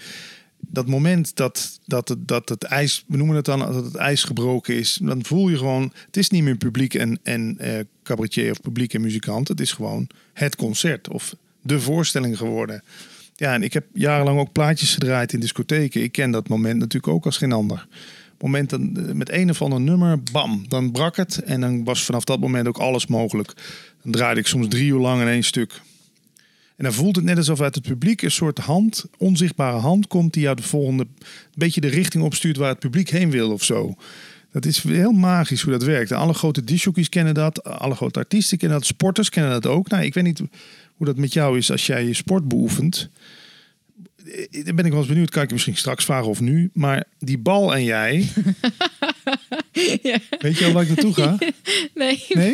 dat moment dat, dat, het, dat het ijs, we noemen het dan, dat het ijs gebroken is, dan voel je gewoon, het is niet meer publiek en, en uh, cabaretier of publiek en muzikant. Het is gewoon het concert of de voorstelling geworden. Ja, en ik heb jarenlang ook plaatjes gedraaid in discotheken. Ik ken dat moment natuurlijk ook als geen ander. moment dat met een of ander nummer, bam, dan brak het. En dan was vanaf dat moment ook alles mogelijk. Dan draaide ik soms drie uur lang in één stuk. En dan voelt het net alsof uit het publiek een soort hand, onzichtbare hand komt, die jou de volgende, beetje de richting opstuurt waar het publiek heen wil of zo. Dat is heel magisch hoe dat werkt. alle grote discjockeys kennen dat, alle grote artiesten kennen dat, sporters kennen dat ook. Nou, ik weet niet hoe dat met jou is als jij je sport beoefent. Eh, dan ben ik wel eens benieuwd, kan ik je misschien straks vragen of nu. Maar die bal en jij. ja. Weet je al waar ik naartoe ga? Nee, nee?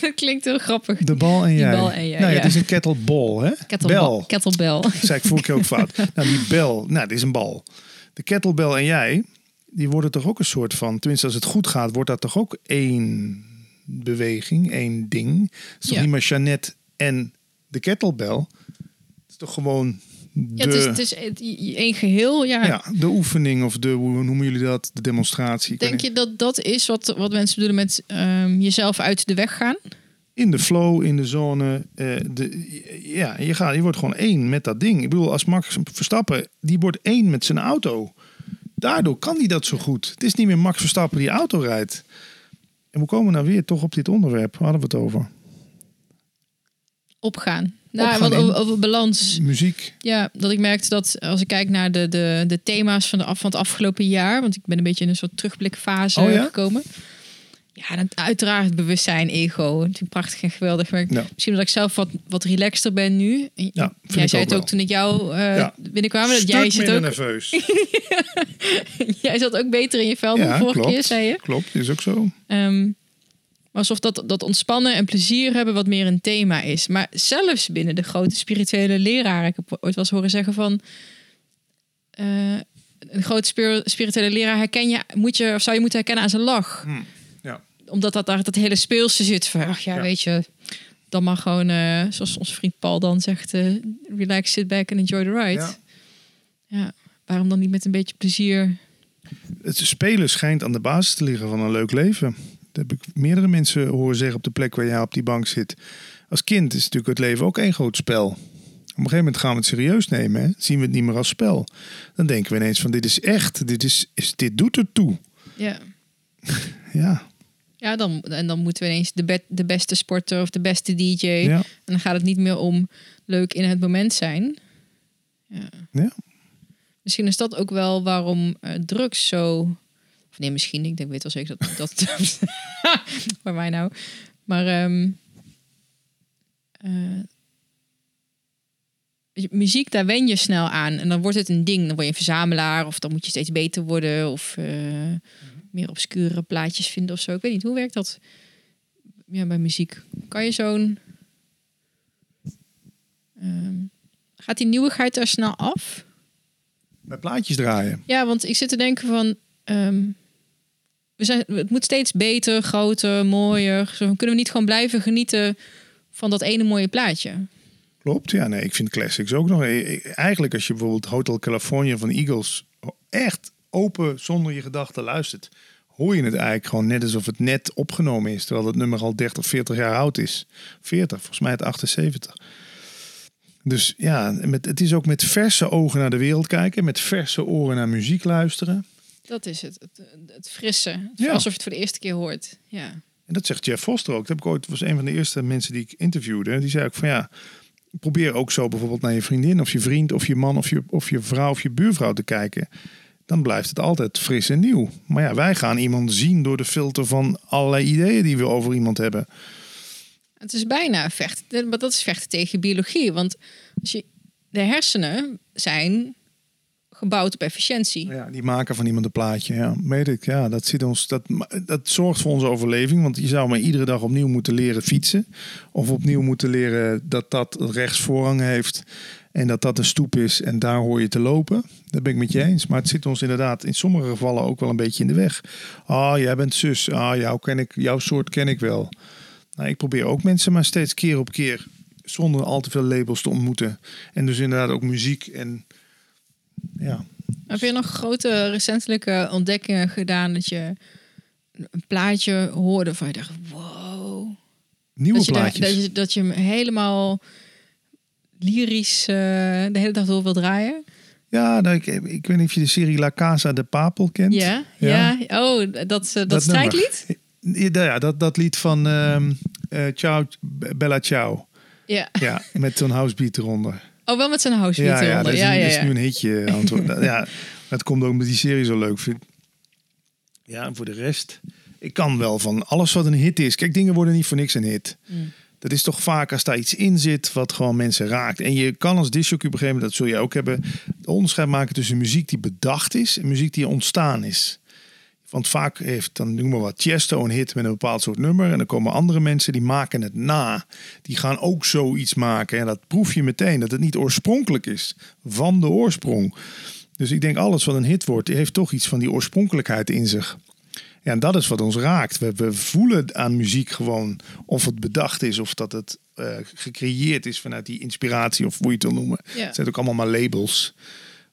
dat klinkt heel grappig. De bal en jij. Bal en jij nou, ja, Het is een kettleball, hè? Kettlebell. Kettlebell. Dat zei ik vorige keer ook fout. nou, die bel, nou, dit is een bal. De kettlebell en jij, die worden toch ook een soort van... Tenminste, als het goed gaat, wordt dat toch ook één beweging, één ding. Het is toch niet maar Jeannette en de kettlebell? Het is toch gewoon ja, het is, het is één geheel. Ja. ja, de oefening of de, hoe noemen jullie dat? De demonstratie. Denk je dat dat is wat, wat mensen bedoelen met um, jezelf uit de weg gaan? In de flow, in de zone. Uh, de, ja, je, gaat, je wordt gewoon één met dat ding. Ik bedoel, als Max Verstappen, die wordt één met zijn auto. Daardoor kan hij dat zo goed. Het is niet meer Max Verstappen die auto rijdt. En we komen nou weer toch op dit onderwerp. Waar hadden we het over? Opgaan. Nou, wat over, over, balans. Muziek. Ja, dat ik merkte dat als ik kijk naar de, de, de thema's van, de, van het afgelopen jaar, want ik ben een beetje in een soort terugblikfase oh, ja? gekomen. Ja, dan, uiteraard bewustzijn, ego. Natuurlijk prachtig en geweldig. Maar ja. misschien dat ik zelf wat, wat relaxter ben nu. Ja, jij zei het ook toen ik jou uh, ja. binnenkwam. Dat jij zit ook nerveus. jij zat ook beter in je vel dan vorige klopt, keer, zei je. Klopt, is ook zo. Um, alsof dat, dat ontspannen en plezier hebben wat meer een thema is. Maar zelfs binnen de grote spirituele leraren. Ik heb ooit wel eens horen zeggen van... Uh, een grote spirituele leraar herken je, moet je, of zou je moeten herkennen aan zijn lach. Hmm, ja. Omdat dat daar dat hele speelse zit. Van, ach ja, weet je, dan mag gewoon, uh, zoals onze vriend Paul dan zegt, uh, relax, sit back and enjoy the ride. Ja. ja. waarom dan niet met een beetje plezier? Het spelen schijnt aan de basis te liggen van een leuk leven. Dat heb ik meerdere mensen horen zeggen op de plek waar jij op die bank zit. Als kind is natuurlijk het leven ook één groot spel. Op een gegeven moment gaan we het serieus nemen. Hè? Zien we het niet meer als spel. Dan denken we ineens van dit is echt. Dit, is, is, dit doet er toe. Ja. ja. Ja, dan, en dan moeten we ineens de, de beste sporter of de beste DJ. Ja. En dan gaat het niet meer om leuk in het moment zijn. Ja. ja. Misschien is dat ook wel waarom uh, drugs zo of nee, misschien. Ik denk, weet wel zeker dat dat. bij mij nou. Maar um, uh, muziek, daar wen je snel aan. En dan wordt het een ding. Dan word je een verzamelaar. Of dan moet je steeds beter worden. Of uh, meer obscure plaatjes vinden of zo. Ik weet niet, hoe werkt dat ja, bij muziek? Kan je zo'n... Um, gaat die nieuwigheid er snel af? Bij plaatjes draaien? Ja, want ik zit te denken van... Um, we het moet steeds beter, groter, mooier. Zo kunnen we niet gewoon blijven genieten van dat ene mooie plaatje. Klopt, ja. Nee, ik vind classics ook nog. E- e- eigenlijk als je bijvoorbeeld Hotel California van Eagles echt open zonder je gedachten luistert, hoor je het eigenlijk gewoon net alsof het net opgenomen is, terwijl het nummer al 30, 40 jaar oud is. 40, volgens mij het 78. Dus ja, met, het is ook met verse ogen naar de wereld kijken, met verse oren naar muziek luisteren. Dat is het. Het, het frisse. ja. Alsof je het voor de eerste keer hoort. Ja. En dat zegt Jeff Foster ook. Dat heb ik ooit, was een van de eerste mensen die ik interviewde. Die zei ook van ja, probeer ook zo bijvoorbeeld naar je vriendin of je vriend of je man of je, of je vrouw of je buurvrouw te kijken. Dan blijft het altijd fris en nieuw. Maar ja, wij gaan iemand zien door de filter van allerlei ideeën die we over iemand hebben. Het is bijna vechten, maar dat is vechten tegen biologie. Want als je, de hersenen zijn gebouwd op efficiëntie. Ja, die maken van iemand een plaatje. Ja, weet ik. Ja, dat, zit ons, dat, dat zorgt voor onze overleving. Want je zou maar iedere dag opnieuw moeten leren fietsen. Of opnieuw moeten leren dat dat rechts voorrang heeft. En dat dat een stoep is en daar hoor je te lopen. Dat ben ik met je eens. Maar het zit ons inderdaad in sommige gevallen ook wel een beetje in de weg. Ah, jij bent zus. Ah, jou ken ik, jouw soort ken ik wel. Nou, ik probeer ook mensen maar steeds keer op keer zonder al te veel labels te ontmoeten. En dus inderdaad ook muziek en ja. Heb je nog grote recentelijke ontdekkingen gedaan dat je een plaatje hoorde van je dacht, wow. Nieuwe dat je, plaatjes? dat, je, dat je hem helemaal lyrisch uh, de hele dag door wil draaien? Ja, nou, ik, ik weet niet of je de serie La Casa de Papel kent. Ja, ja. ja. Oh, dat, dat, dat strijdlied? Ja, dat, dat lied van um, uh, Ciao, Bella Ciao. Ja. Ja, met zo'n housebeat eronder. Oh, wel met zijn housebeat ja. Ja, ja, ja, dat is nu een hitje. Antwoord. ja, dat komt ook omdat die serie zo leuk vind. Ja, en voor de rest... Ik kan wel van alles wat een hit is. Kijk, dingen worden niet voor niks een hit. Mm. Dat is toch vaak als daar iets in zit wat gewoon mensen raakt. En je kan als disjockey op een gegeven moment, dat zul je ook hebben, de onderscheid maken tussen muziek die bedacht is en muziek die ontstaan is. Want vaak heeft dan noem maar wat Chesto een hit met een bepaald soort nummer. En dan komen andere mensen die maken het na. Die gaan ook zoiets maken. En dat proef je meteen dat het niet oorspronkelijk is van de oorsprong. Dus ik denk alles wat een hit wordt, die heeft toch iets van die oorspronkelijkheid in zich. Ja, en dat is wat ons raakt. We, we voelen aan muziek gewoon of het bedacht is of dat het uh, gecreëerd is vanuit die inspiratie of hoe je het wil noemen. Ja. Het zijn ook allemaal maar labels.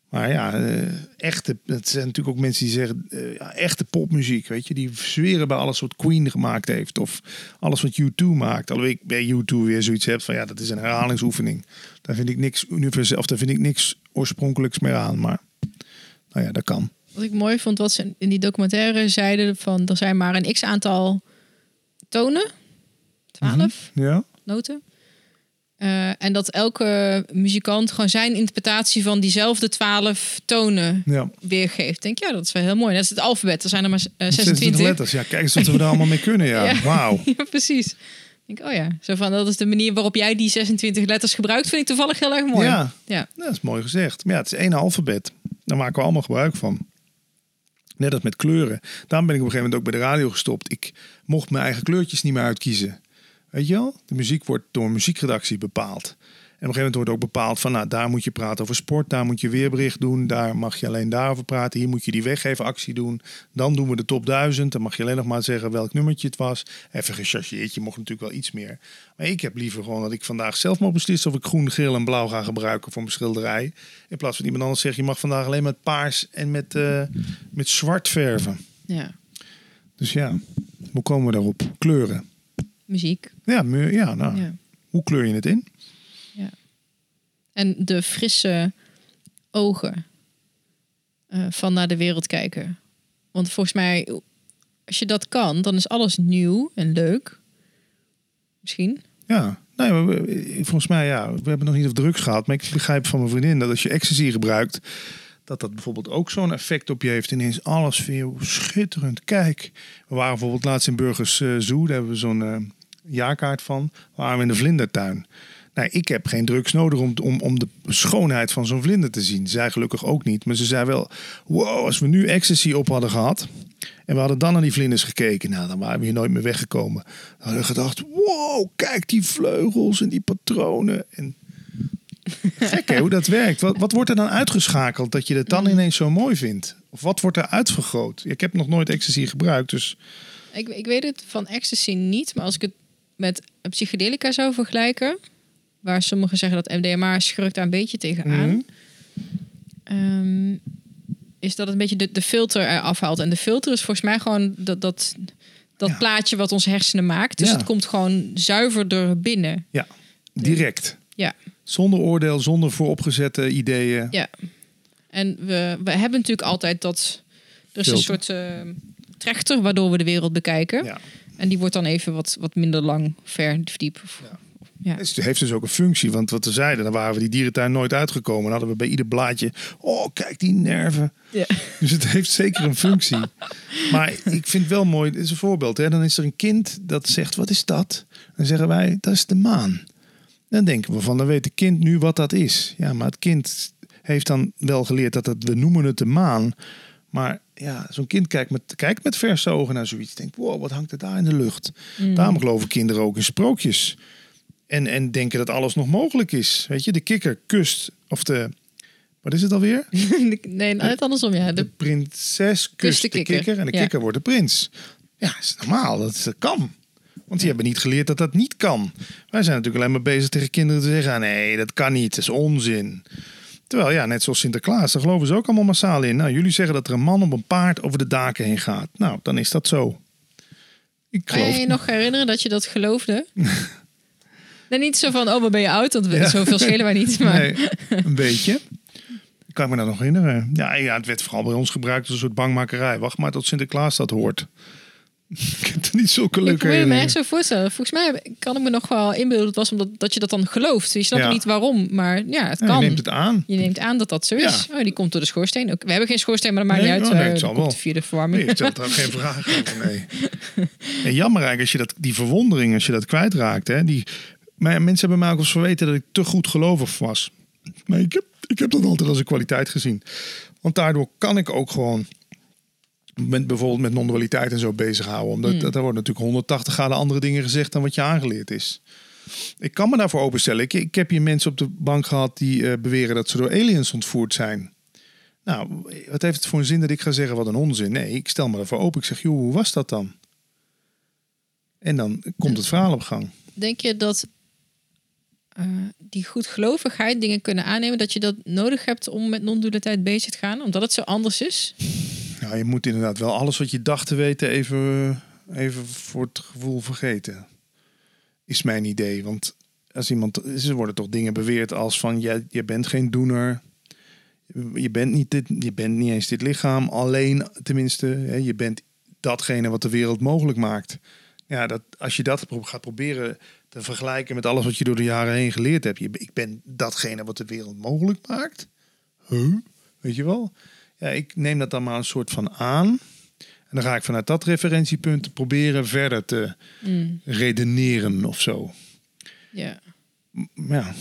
Maar ja, uh, echte, het zijn natuurlijk ook mensen die zeggen, uh, ja, echte popmuziek, weet je, die zweren bij alles wat Queen gemaakt heeft of alles wat U2 maakt. Alhoewel ik bij U2 weer zoiets heb van, ja, dat is een herhalingsoefening. Daar vind ik niks universeel, of daar vind ik niks oorspronkelijks meer aan, maar nou ja, dat kan. Wat ik mooi vond, wat ze in die documentaire zeiden van, er zijn maar een x-aantal tonen, twaalf mm ja. noten. Uh, en dat elke muzikant gewoon zijn interpretatie van diezelfde twaalf tonen ja. weergeeft. Ik denk, ja, dat is wel heel mooi. Dat is het alfabet. Er zijn er maar uh, 26. 26 letters. Ja, kijk eens wat we daar allemaal mee kunnen. Ja, ja. wauw. ja, precies. Denk, oh ja, zo van dat is de manier waarop jij die 26 letters gebruikt, vind ik toevallig heel erg mooi. Ja, ja. dat is mooi gezegd. Maar ja, het is één alfabet. Daar maken we allemaal gebruik van. Net als met kleuren. Daarom ben ik op een gegeven moment ook bij de radio gestopt. Ik mocht mijn eigen kleurtjes niet meer uitkiezen. Weet je wel? De muziek wordt door een muziekredactie bepaald. En op een gegeven moment wordt ook bepaald van, nou, daar moet je praten over sport, daar moet je weerbericht doen, daar mag je alleen daarover praten, hier moet je die weggevenactie doen. Dan doen we de top 1000, dan mag je alleen nog maar zeggen welk nummertje het was. Even gechargeerd, je mocht natuurlijk wel iets meer. Maar ik heb liever gewoon dat ik vandaag zelf mag beslissen of ik groen, geel en blauw ga gebruiken voor mijn schilderij. In plaats van iemand anders zegt, je mag vandaag alleen met paars en met, uh, met zwart verven. Ja. Dus ja, hoe komen we daarop? Kleuren. Muziek. Ja, ja, nou, ja. hoe kleur je het in? Ja. En de frisse ogen uh, van naar de wereld kijken. Want volgens mij, als je dat kan, dan is alles nieuw en leuk. Misschien. Ja, nee, maar we, volgens mij, ja, we hebben nog niet of drugs gehad. Maar ik begrijp van mijn vriendin dat als je ecstasy gebruikt, dat dat bijvoorbeeld ook zo'n effect op je heeft. Ineens alles veel schitterend. Kijk, we waren bijvoorbeeld laatst in Burgers uh, Zoo. Daar hebben we zo'n uh, jaarkaart van. Waren we in de vlindertuin. Nou, ik heb geen drugs nodig om, om, om de schoonheid van zo'n vlinder te zien. Zij gelukkig ook niet. Maar ze zei wel, wow, als we nu ecstasy op hadden gehad... en we hadden dan naar die vlinders gekeken... nou, dan waren we hier nooit meer weggekomen. Dan hadden gedacht, wow, kijk die vleugels en die patronen. En... Gek hoe dat werkt. Wat, wat wordt er dan uitgeschakeld dat je het dan ineens zo mooi vindt? Of wat wordt er uitvergroot? Ik heb nog nooit ecstasy gebruikt, dus... Ik, ik weet het van ecstasy niet, maar als ik het met psychedelica zou vergelijken waar sommigen zeggen dat MDMA schurkt daar een beetje tegenaan. Mm um, is dat het een beetje de, de filter eraf haalt. En de filter is volgens mij gewoon dat, dat, dat plaatje wat onze hersenen maakt. Dus het komt gewoon zuiverder binnen. Ja, direct. Ja. Zonder oordeel, zonder vooropgezette ideeën. Ja. En we, we hebben natuurlijk altijd dat... Er is een soort uh, trechter waardoor we de wereld bekijken. Ja. En die wordt dan even wat, wat minder lang ver diep. Ja. Ja. Het heeft dus ook een functie, want wat we zeiden, dan waren we die dierentuin nooit uitgekomen. Dan hadden we bij ieder blaadje, oh kijk die nerven. Ja. Dus het heeft zeker een functie. Maar ik vind wel mooi, dit is een voorbeeld. Hè? Dan is er een kind dat zegt, wat is dat? Dan zeggen wij, dat is de maan. Dan denken we van, dan weet het kind nu wat dat is. Ja, maar het kind heeft dan wel geleerd dat het, we noemen het de maan. Maar ja, zo'n kind kijkt met, kijkt met verse ogen naar zoiets. Denkt, wow, wat hangt er daar in de lucht? Mm. Daarom geloven kinderen ook in sprookjes. En, en denken dat alles nog mogelijk is. Weet je, de kikker kust, of de, wat is het alweer? nee, net andersom, ja. De, de prinses kust, de, kikker. en de kikker wordt de prins. Ja, is normaal, dat, kan. Want die hebben niet geleerd dat dat niet kan. Wij zijn natuurlijk alleen maar bezig tegen kinderen te zeggen: ah, nee, dat kan niet, dat is onzin. Terwijl ja, net zoals Sinterklaas, daar geloven ze ook allemaal massaal in. Nou, jullie zeggen dat er een man op een paard over de daken heen gaat. Nou, dan is dat zo. Ik geloof... Kan je je nog herinneren dat je dat geloofde? nee, niet zo van, oh, wat ben je oud? Want ja. zoveel schelen wij niet. Maar... Nee, een beetje. Kan ik me dat nog herinneren? Ja, ja, het werd vooral bij ons gebruikt als een soort bangmakerij. Wacht maar tot Sinterklaas dat hoort. ik heb er niet zulke leuke Ik kan me echt zo voorstellen. Volgens mij kan ik me nog wel inbeelden. Het was omdat dat je dat dan gelooft. Je snapt niet waarom, maar ja, het kan. je neemt het aan. Je neemt aan dat dat zo is. Oh, die komt door de schoorsteen. Ook. We hebben geen schoorsteen, maar dat maakt niet uit. Oh, nee, het uh, zal via de verwarming. Nee, ik stel er geen vraag over. Nee. en jammer eigenlijk als je dat, die verwondering, als je dat kwijtraakt. Hè, die, maar mensen hebben mij ook eens verweten dat ik te goed gelovig was. Maar ik heb, ik heb dat altijd als een kwaliteit gezien. Want daardoor kan ik ook gewoon met, bijvoorbeeld met non-dualiteit en zo bezighouden. Omdat mm. er wordt natuurlijk 180 graden andere dingen gezegd dan wat je aangeleerd is. Ik kan me daarvoor openstellen. Ik, ik heb hier mensen op de bank gehad die uh, beweren dat ze door aliens ontvoerd zijn. Nou, wat heeft het voor een zin dat ik ga zeggen wat een onzin? Nee, ik stel me daarvoor open. Ik zeg, joh, hoe was dat dan? En dan komt het verhaal op gang. Denk je dat uh, die goedgelovigheid dingen kunnen aannemen, dat je dat nodig hebt om met non-dualiteit bezig te gaan, omdat het zo anders is? Nou, je moet inderdaad wel alles wat je dacht te weten even, even voor het gevoel vergeten. Is mijn idee. Want als iemand, er worden toch dingen beweerd als van je, je bent geen doener. Je bent, niet dit, je bent niet eens dit lichaam. Alleen, tenminste, je bent datgene wat de wereld mogelijk maakt. Ja, dat, als je dat gaat proberen te vergelijken met alles wat je door de jaren heen geleerd hebt. Je, ik ben datgene wat de wereld mogelijk maakt. Huh? Weet je wel? Ja, ik neem dat dan maar een soort van aan. En dan ga ik vanuit dat referentiepunt proberen verder te mm. redeneren of zo. Ja. Ja.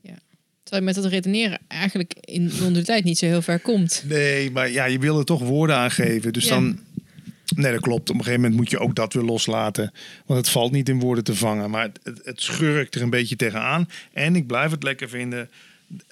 ja. Terwijl je met dat redeneren eigenlijk in de tijd niet zo heel ver komt. Nee, maar ja, je wil er toch woorden aan geven. Dus dan... Nee, dat klopt. Op een gegeven moment moet je ook dat weer loslaten. Want het valt niet in woorden te vangen. Maar het, het, het schurkt er een beetje tegenaan. En ik blijf het lekker vinden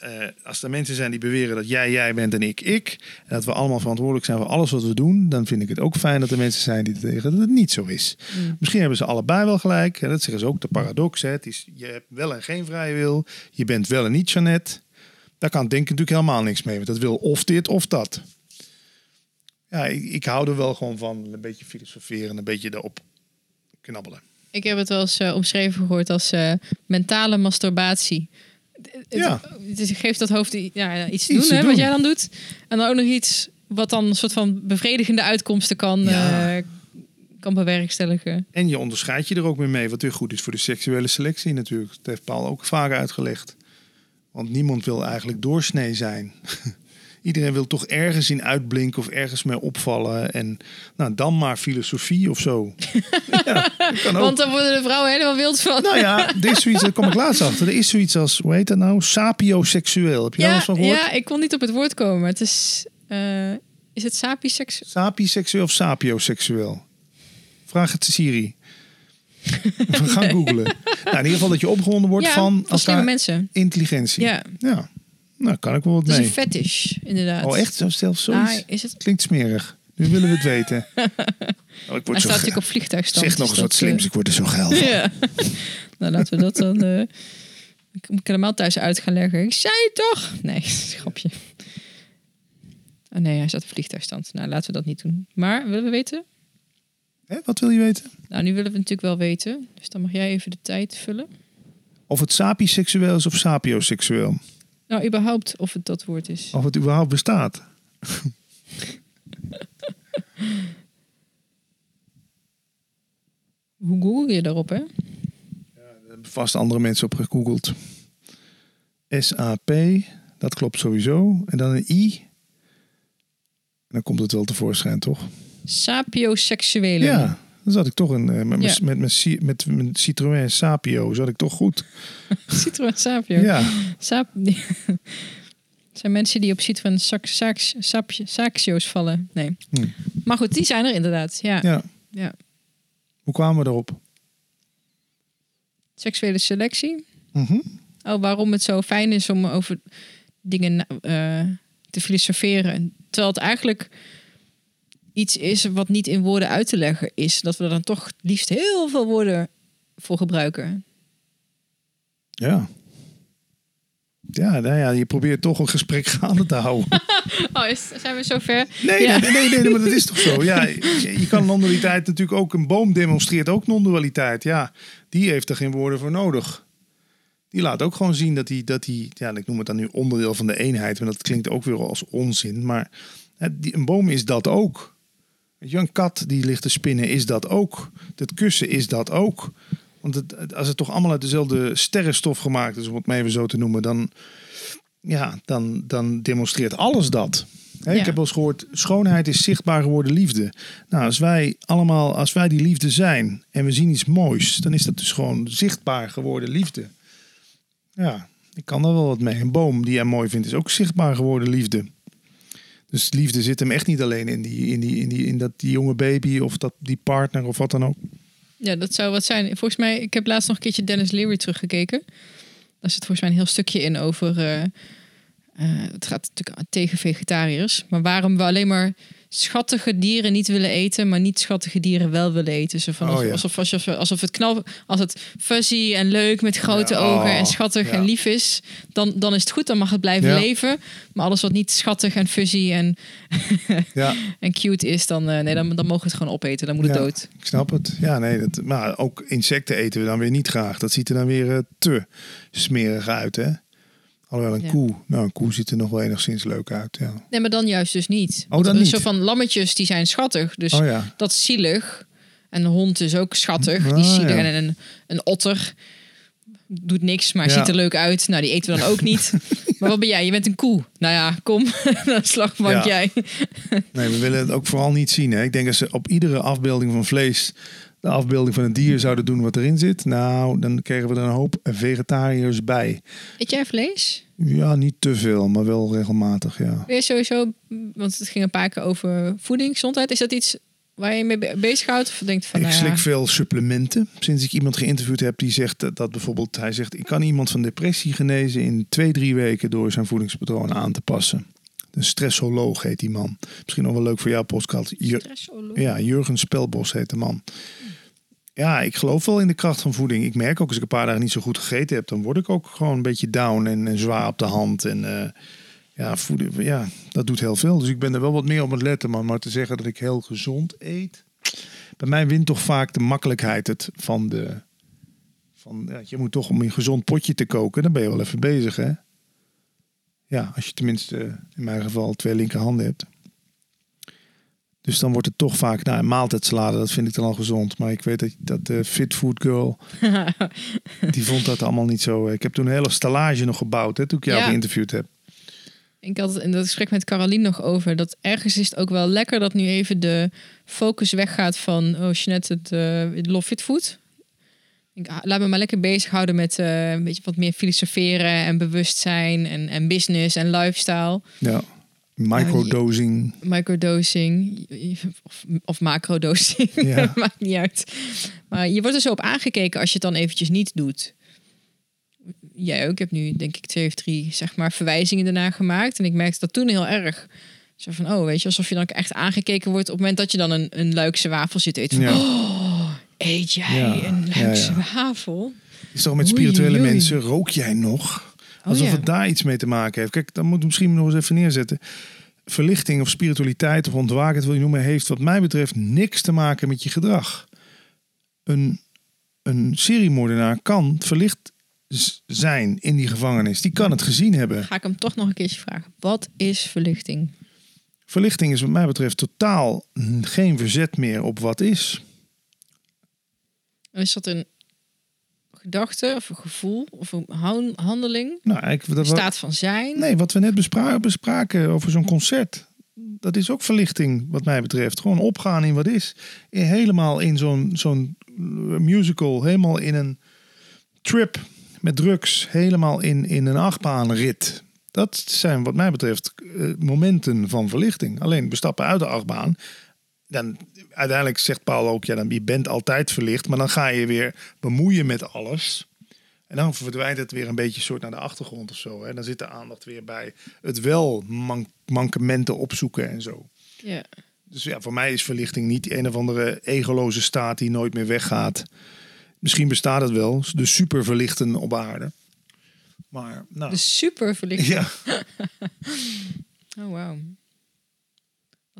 uh, als er mensen zijn die beweren dat jij jij bent en ik ik, en dat we allemaal verantwoordelijk zijn voor alles wat we doen, dan vind ik het ook fijn dat er mensen zijn die zeggen dat het niet zo is. Mm. Misschien hebben ze allebei wel gelijk. dat zeggen ze ook de paradox. Hè. is, je hebt wel en geen vrije wil. Je bent wel en niet Jeannette. Daar kan denken natuurlijk helemaal niks mee. Want dat wil of dit of dat. Ja, ik, ik hou er wel gewoon van. Een beetje filosoferen, een beetje erop knabbelen. Ik heb het wel eens uh, omschreven gehoord als uh, mentale masturbatie ja. het, geeft dat hoofd ja, iets te doen, hè, wat jij dan doet. En dan ook nog iets wat dan een soort van bevredigende uitkomsten kan, ja. uh, kan bewerkstelligen. En je onderscheidt je er ook mee mee, wat weer goed is voor de seksuele selectie natuurlijk. Dat heeft Paul ook vaak uitgelegd. Want niemand wil eigenlijk doorsnee zijn. Iedereen wil toch ergens in uitblinken of ergens mee opvallen. En nou, dan maar filosofie of zo. ja, kan ook. Want dan worden de vrouwen helemaal wild van. Nou ja, dit is zoiets, daar kom ik laatst achter. Er is zoiets als, hoe heet dat nou? Sapioseksueel. Heb je ja, eens van gehoord? Ja, ik kon niet op het woord komen. Het is, uh, is het sapiseksueel? Sapiseksueel of sapioseksueel? Vraag het Siri. We gaan googlen. Nou, in ieder geval dat je opgewonden wordt van elkaar mensen. intelligentie. Ja. ja. Nou, kan ik wel wat mee. Het is een fetish, inderdaad. Oh, echt? Zo zelfs zoiets? Ah, is het... Klinkt smerig. Nu willen we het weten. Oh, ik word Hij staat natuurlijk op vliegtuigstand. Zeg nog eens wat slims, eh, ik word er zo geil van. Ja. nou, laten we dat dan... Uh, ik moet helemaal thuis uit gaan leggen. Ik zei het toch? Nee, schapje. Oh nee, hij staat op vliegtuigstand. Nou, laten we dat niet doen. Maar, willen we weten? Hè, wat wil je weten? Nou, nu willen we natuurlijk wel weten. Dus dan mag jij even de tijd vullen. Of het sapieseksueel is of sapioseksueel. Nou, überhaupt of het dat woord is. Of het überhaupt bestaat. Hoe google je daarop, hè? Ja, daar hebben vast andere mensen op gegoogeld. SAP, dat klopt sowieso. En dan een I. En dan komt het wel tevoorschijn, toch? Sapioseksuele. Ja, dan zat ik toch een, uh, met, ja. met, met, met, mijn Citroën Sapio zat ik toch goed. Citroën Sapio? Ja. Sap zijn mensen die op Citroën Saxio's vallen. Nee. Hm. Maar goed, die zijn er inderdaad. Ja. ja. ja. Hoe kwamen we erop? Seksuele selectie. Mm Oh, waarom het zo fijn is om over dingen uh, te filosoferen. Terwijl het eigenlijk iets is wat niet in woorden uit te leggen is. Dat we er dan toch liefst heel veel woorden voor gebruiken. Ja. Ja, nou ja, je probeert toch een gesprek gaande te houden. oh, is, zijn we zover? Nee, nee, nee, nee, maar dat is toch zo. Ja, je, kan non-dualiteit natuurlijk ook... Een boom demonstreert ook non-dualiteit. Ja, die heeft er geen woorden voor nodig. Die laat ook gewoon zien dat hij... Dat die, ja, ik noem het dan nu onderdeel van de eenheid. Maar dat klinkt ook weer als onzin. Maar een boom is dat ook. Een kat die ligt te spinnen is dat ook. Het kussen is dat ook. Want het, als het toch allemaal uit dezelfde sterrenstof gemaakt is, om het maar even zo te noemen, dan, ja, dan, dan demonstreert alles dat. Ik heb wel eens gehoord, schoonheid is zichtbaar geworden liefde. Nou, als wij allemaal, als wij die liefde zijn en we zien iets moois, dan is dat dus gewoon zichtbaar geworden liefde. Ja, ik kan daar wel wat mee. Een boom die jij mooi vindt is ook zichtbaar geworden liefde. Dus liefde zit hem echt niet alleen in, die, in, die, in, die, in dat die jonge baby of dat, die partner of wat dan ook. Ja, dat zou wat zijn. Volgens mij, ik heb laatst nog een keertje Dennis Leary teruggekeken. Daar zit volgens mij een heel stukje in over. Uh, het gaat natuurlijk tegen vegetariërs. Maar waarom we alleen maar schattige dieren niet willen eten, maar niet schattige dieren wel willen eten. Zo van, oh, alsof, alsof, alsof, het knal, als het fuzzy en leuk met grote ogen en oh, schattig en lief is, dan, dan is het goed, dan mag het blijven leven. Maar alles wat niet schattig en fuzzy en, en cute is, dan, uh, nee, dan, dan mogen we het gewoon opeten. Dan moet het dood. Ik snap het. Ja, nee, dat, maar ook insecten eten we dan weer niet graag. Dat ziet er dan weer uh, te smerig uit, hè? Alhoewel een koe, nou een koe ziet er nog wel enigszins leuk uit. Ja. Nee, maar dan juist dus niet. Oh, dan niet. Zo van lammetjes die zijn schattig, dus oh, ja. dat is zielig. En de hond is ook schattig, die is ah. En een, een otter doet niks, maar ziet er leuk uit. Nou, die eten we dan ook niet. maar wat ben jij? Je bent een koe. Nou ja, kom, dan slagbank jij. nee, we willen het ook vooral niet zien. Hè. Ik denk dat ze op iedere afbeelding van vlees de afbeelding van een dier zouden doen wat erin zit, nou, dan krijgen we er een hoop vegetariërs bij. Eet jij vlees? Ja, niet te veel, maar wel regelmatig, ja. Weer sowieso, want het ging een paar keer over voeding, gezondheid. Is dat iets waar je mee bezighoudt? Of denkt van, ik nou slik veel supplementen. Sinds ik iemand geïnterviewd heb die zegt dat bijvoorbeeld, hij zegt, ik kan iemand van depressie genezen in twee, drie weken door zijn voedingspatroon aan te passen. Een stressoloog heet die man. Misschien nog wel leuk voor jou, podcast. Ja, Jurgen Spelbos heet de man. Ja, ik geloof wel in de kracht van voeding. Ik merk ook als ik een paar dagen niet zo goed gegeten heb, dan word ik ook gewoon een beetje down en, zwaar op de hand. En uh, ja, voeding, ja, dat doet heel veel. Dus ik ben er wel wat meer op het letten. Maar, maar te zeggen dat ik heel gezond eet. Bij mij wint toch vaak de makkelijkheid het van de. Van, ja, je moet toch om een gezond potje te koken, dan ben je wel even bezig, hè? Ja, als je tenminste in mijn geval twee linkerhanden hebt. Dus dan wordt het toch vaak, nou, maaltijdsalade, dat vind ik dan al gezond. Maar ik weet dat, dat de Fit Food Girl, die vond dat allemaal niet zo. Ik heb toen een hele stallage nog gebouwd, hè, toen ik jou geïnterviewd heb. Ik had in dat gesprek met Caroline nog over dat ergens is het ook wel lekker dat nu even de focus weggaat van, oh, Jeanette, het uh, Love Fit Food. Ik, ah, laat me maar lekker bezighouden met uh, een beetje wat meer filosoferen en bewustzijn en, en business en lifestyle. Ja. Microdosing. microdosing of, of macrodosing. Ja. Maakt niet uit. Maar je wordt er zo op aangekeken als je het dan eventjes niet doet. Jij ook. Ik heb nu denk ik twee of drie zeg maar, verwijzingen daarna gemaakt. En ik merkte dat toen heel erg. Zo van, oh, weet je, alsof je dan echt aangekeken wordt op het moment dat je dan een, een luikse wafel zit eten. Van, oh, eet jij een luikse wafel? Is toch met spirituele mensen, rook jij nog? Oh, Alsof het daar iets mee te maken heeft. Kijk, dan moet we misschien nog eens even neerzetten. Verlichting of spiritualiteit of ontwaken, wil je noemen, heeft wat mij betreft niks te maken met je gedrag. Een, een seriemoordenaar kan verlicht zijn in die gevangenis. Die kan het gezien hebben. Ga ik hem toch nog een keertje vragen. Wat is verlichting? Verlichting is wat mij betreft totaal geen verzet meer op wat is. Is dat een gedachte of een gevoel of een handeling? Nou, ik, dat staat van zijn? Nee, wat we net bespraken, bespraken over zo'n concert. Dat is ook verlichting, wat mij betreft. Gewoon opgaan in wat is. Helemaal in zo'n zo'n musical, helemaal in een trip met drugs, helemaal in, in een achtbaanrit. Dat zijn wat mij betreft eh, momenten van verlichting. Alleen we stappen uit de achtbaan dan uiteindelijk zegt Paul ook, ja, dan, je bent altijd verlicht, maar dan ga je weer bemoeien met alles. En dan verdwijnt het weer een beetje soort naar de achtergrond of zo. Hè. Dan zit de aandacht weer bij het wel mankementen opzoeken en zo. Ja. Dus ja, voor mij is verlichting niet een of andere egoloze staat die nooit meer weggaat. Misschien bestaat het wel, de superverlichten op aarde. Maar, nou. De super verlichting. Ja. oh, wauw.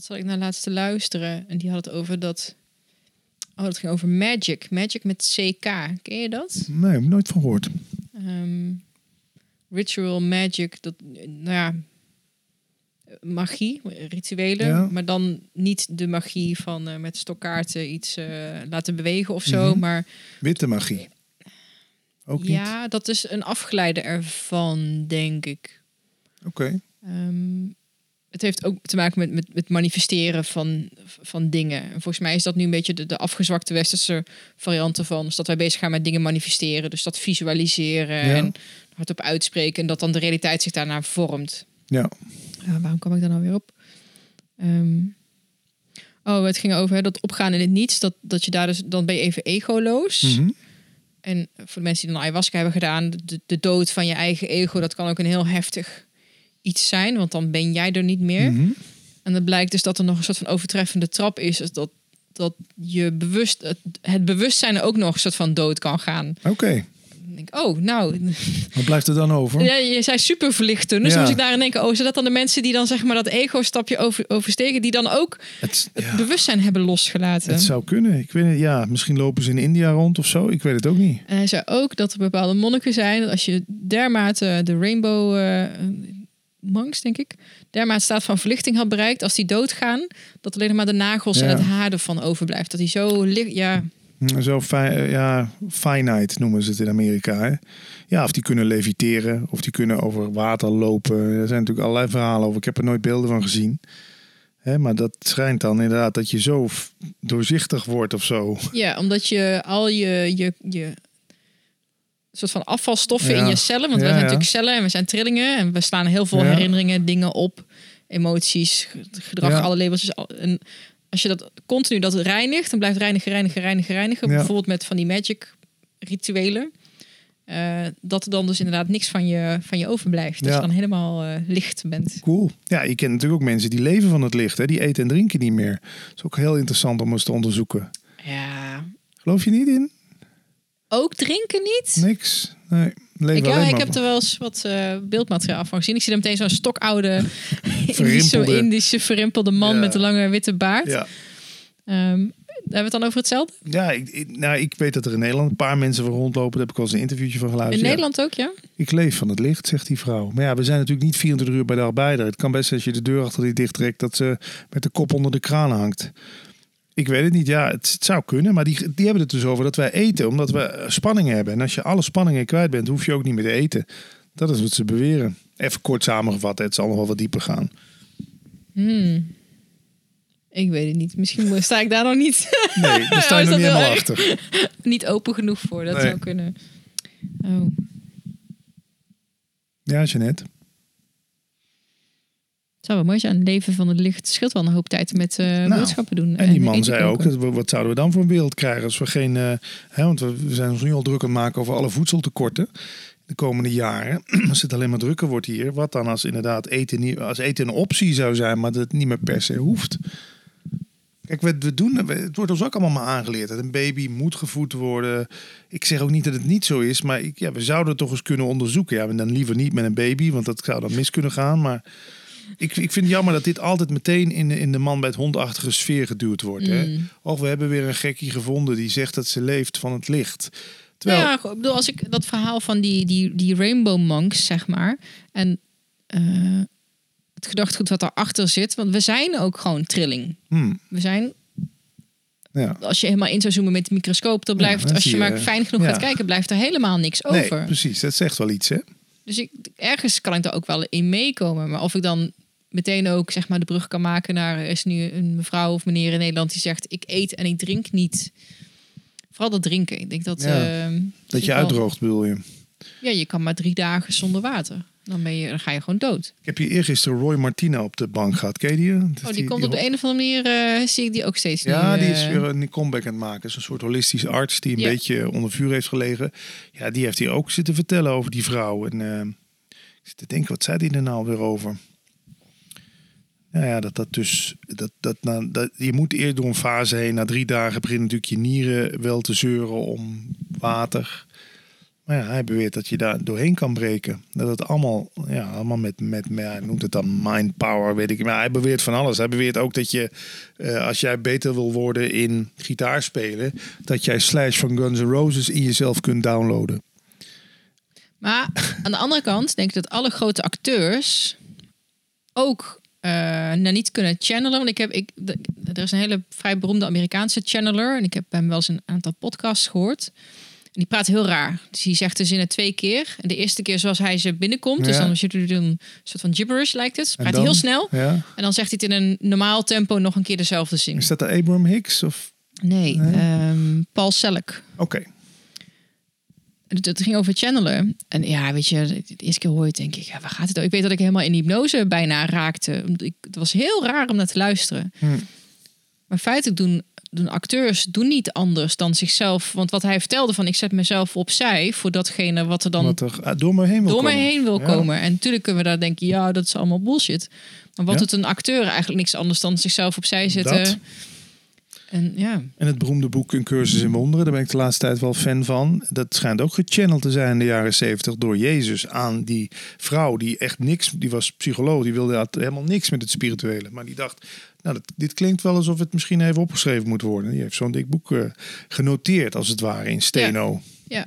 Wat zal ik nou laatst luisteren? En die had het over dat... Oh, dat ging over Magic. Magic met CK. Ken je dat? Nee, heb ik nooit van gehoord. Ehm, ritual Magic. Dat, nou ja, magie, rituelen. Ja. Maar dan niet de magie van eh, met stokkaarten iets eh, laten bewegen of zo. Mhm. Maar Witte magie. Ook niet? ja, dat is een afgeleide ervan, denk ik. Oké. Ehm, het heeft ook te maken met, met, met manifesteren van, van dingen. En volgens mij is dat nu een beetje de, de afgezwakte westerse variant ervan. Dus dat wij bezig gaan met dingen manifesteren. Dus dat visualiseren Ja. en hardop uitspreken. En dat dan de realiteit zich daarna vormt. Ja. Ja, waarom kwam ik daar nou weer op? Ehm, oh, het ging over hè, dat opgaan in het niets. Dat, dat je daar dus, dan ben je even egoloos. Mhm. En voor de mensen die dan ayahuasca hebben gedaan, de, de dood van je eigen ego, dat kan ook een heel heftig iets zijn, want dan ben jij er niet meer. Mhm. En dan blijkt dus dat er nog een soort van overtreffende trap is, dus dat, dat je bewust, het, het bewustzijn ook nog een soort van dood kan gaan. Oké. Denk oh, nou, Wat blijft er dan over? ja, je zei super verlichten. Dus Ja. moest ik daarin denken, oh, zijn dat dan de mensen die dan zeg maar dat ego-stapje over, overstegen, die dan ook Het, het ja, bewustzijn hebben losgelaten? het zou kunnen. Ik weet het, ja, misschien lopen ze in India rond of zo. Ik weet het ook niet. En hij zei ook dat er bepaalde monniken zijn. Dat als je dermate de rainbow eh monks, denk ik, dermate staat van verlichting had bereikt, als die doodgaan, dat alleen maar de nagels Ja. en het haar ervan overblijft. Dat die zo licht, ja, Zo fi ja, finite noemen ze het in Amerika. Hè? Ja, of die kunnen leviteren, of die kunnen over water lopen. Er zijn natuurlijk allerlei verhalen over. Ik heb er nooit beelden van gezien. Hè, maar dat schijnt dan inderdaad dat je zo doorzichtig wordt of zo. ja, omdat je al je, je, je soort van afvalstoffen Ja. in je cellen, want we zijn natuurlijk cellen en we zijn trillingen en we slaan heel veel herinneringen, dingen op, emoties, gedrag, alle labeltjes. al- En als je dat continu dat reinigt, dan blijft reinigen, reinigen, reinigen, reinigen. Bijvoorbeeld met van die magic rituelen. eh, dat er dan dus inderdaad niks van je, van je overblijft. Dat Ja. je dan helemaal eh, licht bent. Cool. Ja, je kent natuurlijk ook mensen die leven van het licht. Hè? Die eten en drinken niet meer. Dat is ook heel interessant om eens te onderzoeken. Ja. Geloof je niet in? Ook drinken niet? Niks. Nee. Ik, ja, ik heb er wel eens wat eh, beeldmateriaal van gezien. Ik zie er meteen zo'n stokoude Indische, Verrimpelde. Indische verrimpelde man Ja. met een lange witte baard. Ja. Ehm, hebben we het dan over hetzelfde? Ja, ik, ik- nou, ik weet dat er in Nederland een paar mensen van rondlopen. Daar heb ik al eens een interviewtje van In geluisterd. Ja. Nederland ook, ja? Ik leef van het licht, zegt die vrouw. Maar ja, we zijn natuurlijk niet 24 uur bij bij haar. Het kan best als je de deur achter die dicht trekt dat ze met de kop onder de kraan hangt. Ik weet het niet. Ja, het, het zou kunnen. Maar die, die hebben het dus over dat wij eten omdat we spanningen hebben. En als je alle spanningen kwijt bent, hoef je ook niet meer te eten. Dat is wat ze beweren. Even kort samengevat, het zal nog wel wat dieper gaan. Hmm. Ik weet het niet. Misschien sta ik daar nog niet, Nee, daar sta Oh, je is nog niet helemaal achter. niet open genoeg voor. Dat Nee. zou kunnen. Oh. Ja, Jeannette. Zou wel mooi zijn. Leven van het licht scheelt wel een hoop tijd met eh, boodschappen doen. En die man eten zei ook, dat wat zouden we dan voor een wereld krijgen als we geen... eh, hè, want we, zijn ons nu al druk aan het maken over alle voedseltekorten de komende jaren. Als het alleen maar drukker wordt hier, wat dan als inderdaad eten, niet, als eten een optie zou zijn, maar dat het niet meer per se hoeft. Kijk, we, we doen, het wordt ons ook allemaal maar aangeleerd. Dat een baby moet gevoed worden. Ik zeg ook niet dat het niet zo is, maar ik, ja, we zouden het toch eens kunnen onderzoeken. Ja, en dan liever niet met een baby, want dat zou dan mis kunnen gaan. Maar ik, ik vind het jammer dat dit altijd meteen in, de- in de man bij het hondachtige sfeer geduwd wordt. Hè? Mm. Of we hebben weer een gekkie gevonden die zegt dat ze leeft van het licht. Terwijl, Ja, ik bedoel, als ik dat verhaal van die, die, die Rainbow Monks, zeg maar. En eh, het gedachtegoed wat daarachter zit. Want we zijn ook gewoon trilling. hmm, We zijn, ja. als je helemaal in zou zoomen met de microscoop, dan Ja, blijft, dan als je maar fijn genoeg ja. gaat kijken, blijft er helemaal niks Nee, over. precies. Dat zegt wel iets, hè? Dus ik, ergens kan ik daar ook wel in meekomen. Maar of ik dan meteen ook zeg maar de brug kan maken naar er is nu een mevrouw of meneer in Nederland die zegt ik eet en ik drink niet. Vooral dat drinken. Ik denk dat, Ja. eh, Dat je uitdroogt, bedoel je. Ja, je kan maar drie dagen zonder water. Dan, ben je, dan ga je gewoon dood. Ik heb hier eergisteren Roy Martina op de bank gehad. Ken je die? Oh, die, komt op de een of andere manier, eh, zie ik die ook steeds Ja, nu, die is eh, weer een comeback aan het maken. is een soort holistische arts die een Ja. beetje onder vuur heeft gelegen. Ja, die heeft hier ook zitten vertellen over die vrouw. En eh, ik zit te denken, wat zei die er nou weer over? Nou ja, dat dat dus... Dat, dat, na, dat, je moet eerst door een fase heen. Na drie dagen beginnen natuurlijk je nieren wel te zeuren om water. Maar ja, hij beweert dat je daar doorheen kan breken. Dat het allemaal, ja, allemaal met, met, met hij noemt het dan mind power, weet ik. Maar hij beweert van alles. Hij beweert ook dat je, uh, als jij beter wil worden in gitaarspelen, dat jij Slash van Guns N' Roses in jezelf kunt downloaden. Maar aan de andere kant denk ik dat alle grote acteurs ook uh, nou niet kunnen channelen. Want ik heb, ik, er is een hele vrij beroemde Amerikaanse channeler. En ik heb hem wel eens een aantal podcasts gehoord. En die praat heel raar. Dus die zegt de zinnen twee keer. En de eerste keer zoals hij ze binnenkomt. Dus dan zit je een soort van gibberish lijkt het. Praat hij heel snel. Ja. En dan zegt hij het in een normaal tempo nog een keer dezelfde zin. Is dat de Abraham Hicks? Of? Nee, ehm, Paul Selleck. Oké. Het ging over channelen. En ja, weet je, de eerste keer hoor je denk ik, ja, waar gaat het? Ik weet dat ik helemaal in hypnose bijna raakte. Ik, het was heel raar om naar te luisteren. Hm. Maar feitelijk doen, doen acteurs doen niet anders dan zichzelf. Want wat hij vertelde van, ik zet mezelf opzij voor datgene wat er dan wat er, ah, door me heen wil door komen. Me heen wil komen. En natuurlijk kunnen we daar denken, ja, dat is allemaal bullshit. Maar wat doet een acteur eigenlijk niks anders dan zichzelf opzij zetten. Dat en, ja. en het beroemde boek Een cursus in wonderen, daar ben ik de laatste tijd wel fan van. Dat schijnt ook gechanneld te zijn in de jaren zeventig door Jezus aan die vrouw die echt niks, die was psycholoog, die wilde helemaal niks met het spirituele. Maar die dacht, nou, dat, dit klinkt wel alsof het misschien even opgeschreven moet worden. Die heeft zo'n dik boek uh, genoteerd, als het ware, in steno. Ja. ja.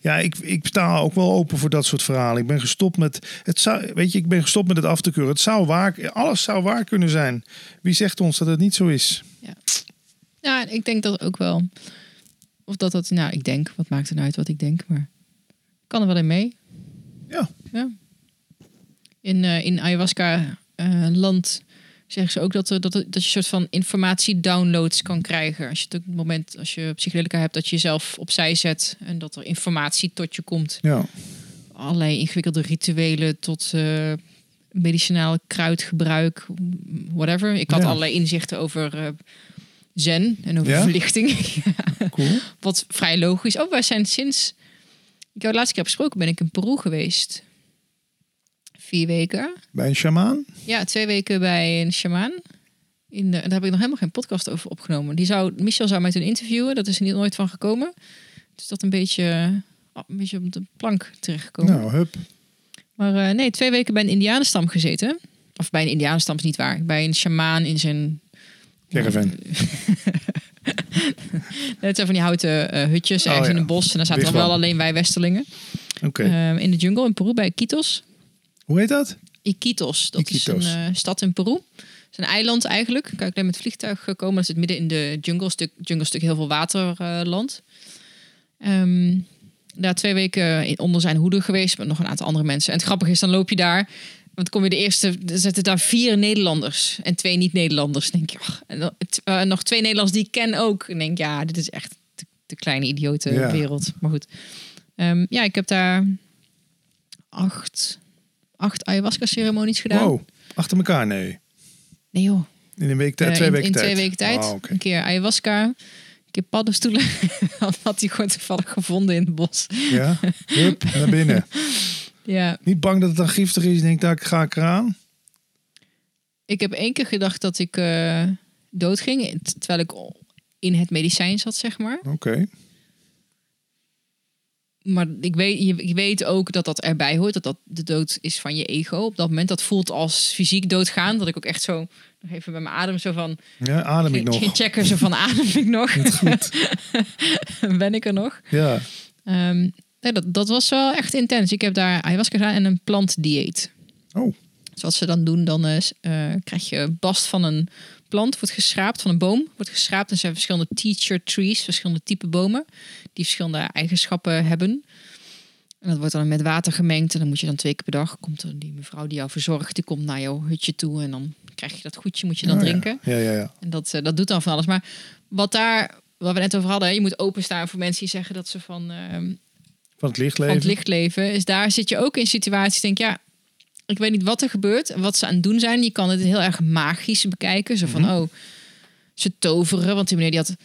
Ja, ik, ik sta ook wel open voor dat soort verhalen. Ik ben gestopt met het zou, weet je, ik ben gestopt met het af te keuren. Het zou waar, alles zou waar kunnen zijn. Wie zegt ons dat het niet zo is? Ja. Ja, ik denk dat ook wel. Of dat dat, nou, ik denk, wat maakt het nou uit wat ik denk, maar kan er wel in mee. Ja. ja. In, uh, in ayahuasca-land uh, zeggen ze ook dat, dat, dat je een soort van informatie-downloads kan krijgen. Als je het, op het moment, als je psychedelica hebt, dat je jezelf opzij zet en dat er informatie tot je komt. Ja. Allerlei ingewikkelde rituelen tot uh, medicinaal kruidgebruik, whatever. Ik had ja. allerlei inzichten over zen en over verlichting. cool. Wat vrij logisch. Oh, wij zijn sinds... Ik heb de laatste keer gesproken, ben ik in Peru geweest. Vier weken. Bij een shamaan? Ja, twee weken bij een shamaan. In de, daar heb ik nog helemaal geen podcast over opgenomen. Die zou, Michel zou mij toen interviewen. Dat is er niet nooit van gekomen. Dus dat een beetje, oh, een beetje op de plank terechtgekomen. Nou, hup. Maar uh, nee, twee weken bij een indianenstam gezeten. Of bij een indianenstam is niet waar. Bij een shamaan in zijn Caravan. Het zijn van die houten uh, hutjes ergens oh, in een bos. En dan zaten er wel alleen wij Westerlingen. Okay. Uh, in de jungle in Peru bij Iquitos. Hoe heet dat? Iquitos. Dat Iquitos. is een uh, stad in Peru. Het is een eiland eigenlijk. Kan ik alleen met vliegtuig komen. Dat zit midden in de jungle. Stuk, jungle stuk heel veel waterland. Um, daar twee weken onder zijn hoede geweest. Met nog een aantal andere mensen. En het grappige is, dan loop je daar. Want kom je de eerste, er zitten daar vier Nederlanders en twee niet-Nederlanders. Denk je, en uh, nog twee Nederlanders die ik ken ook. En denk ja, dit is echt de, kleine idiote wereld. Maar goed. Um, ja, ik heb daar acht, acht ayahuasca-ceremonies gedaan. Wow, achter elkaar? Nee. Nee joh. In een week tijd, uh, twee weken in, tijd? Twee weken tijd. Oh, okay. Een keer ayahuasca, een keer paddenstoelen. had hij gewoon toevallig gevonden in het bos. Ja, Hup, naar binnen. Ja. Niet bang dat het dan giftig is? Denk daar ga ik eraan? Ik heb één keer gedacht dat ik uh, doodging, terwijl ik in het medicijn zat, zeg maar. Oké. Maar ik weet, je, weet ook dat dat erbij hoort, dat dat de dood is van je ego. Op dat moment, dat voelt als fysiek doodgaan. Dat ik ook echt zo, nog even bij mijn adem zo van... Ja, adem ik nog. Checken zo van, adem ik nog? goed. ben ik er nog? Ja. Um, nee, dat, dat was wel echt intens. Ik heb daar ayahuasca gedaan en een plantdieet. Oh. Dus wat ze dan doen, dan uh, krijg je bast van een plant, wordt geschraapt van een boom, wordt geschraapt. En zijn verschillende teacher trees, verschillende type bomen, die verschillende eigenschappen hebben. En dat wordt dan met water gemengd. En dan moet je dan twee keer per dag, komt er die mevrouw die jou verzorgt, die komt naar jouw hutje toe. En dan krijg je dat goedje, moet je dan oh, drinken. Ja. Ja, ja, En dat, uh, dat doet dan van alles. Maar wat daar, wat we net over hadden, je moet openstaan voor mensen die zeggen dat ze van... Uh, van het lichtleven. Van het lichtleven. Is daar zit je ook in situaties, denk ja, ik weet niet wat er gebeurt en wat ze aan het doen zijn. Je kan het heel erg magisch bekijken. Zo van, mm -hmm. oh, ze toveren. Want die meneer die had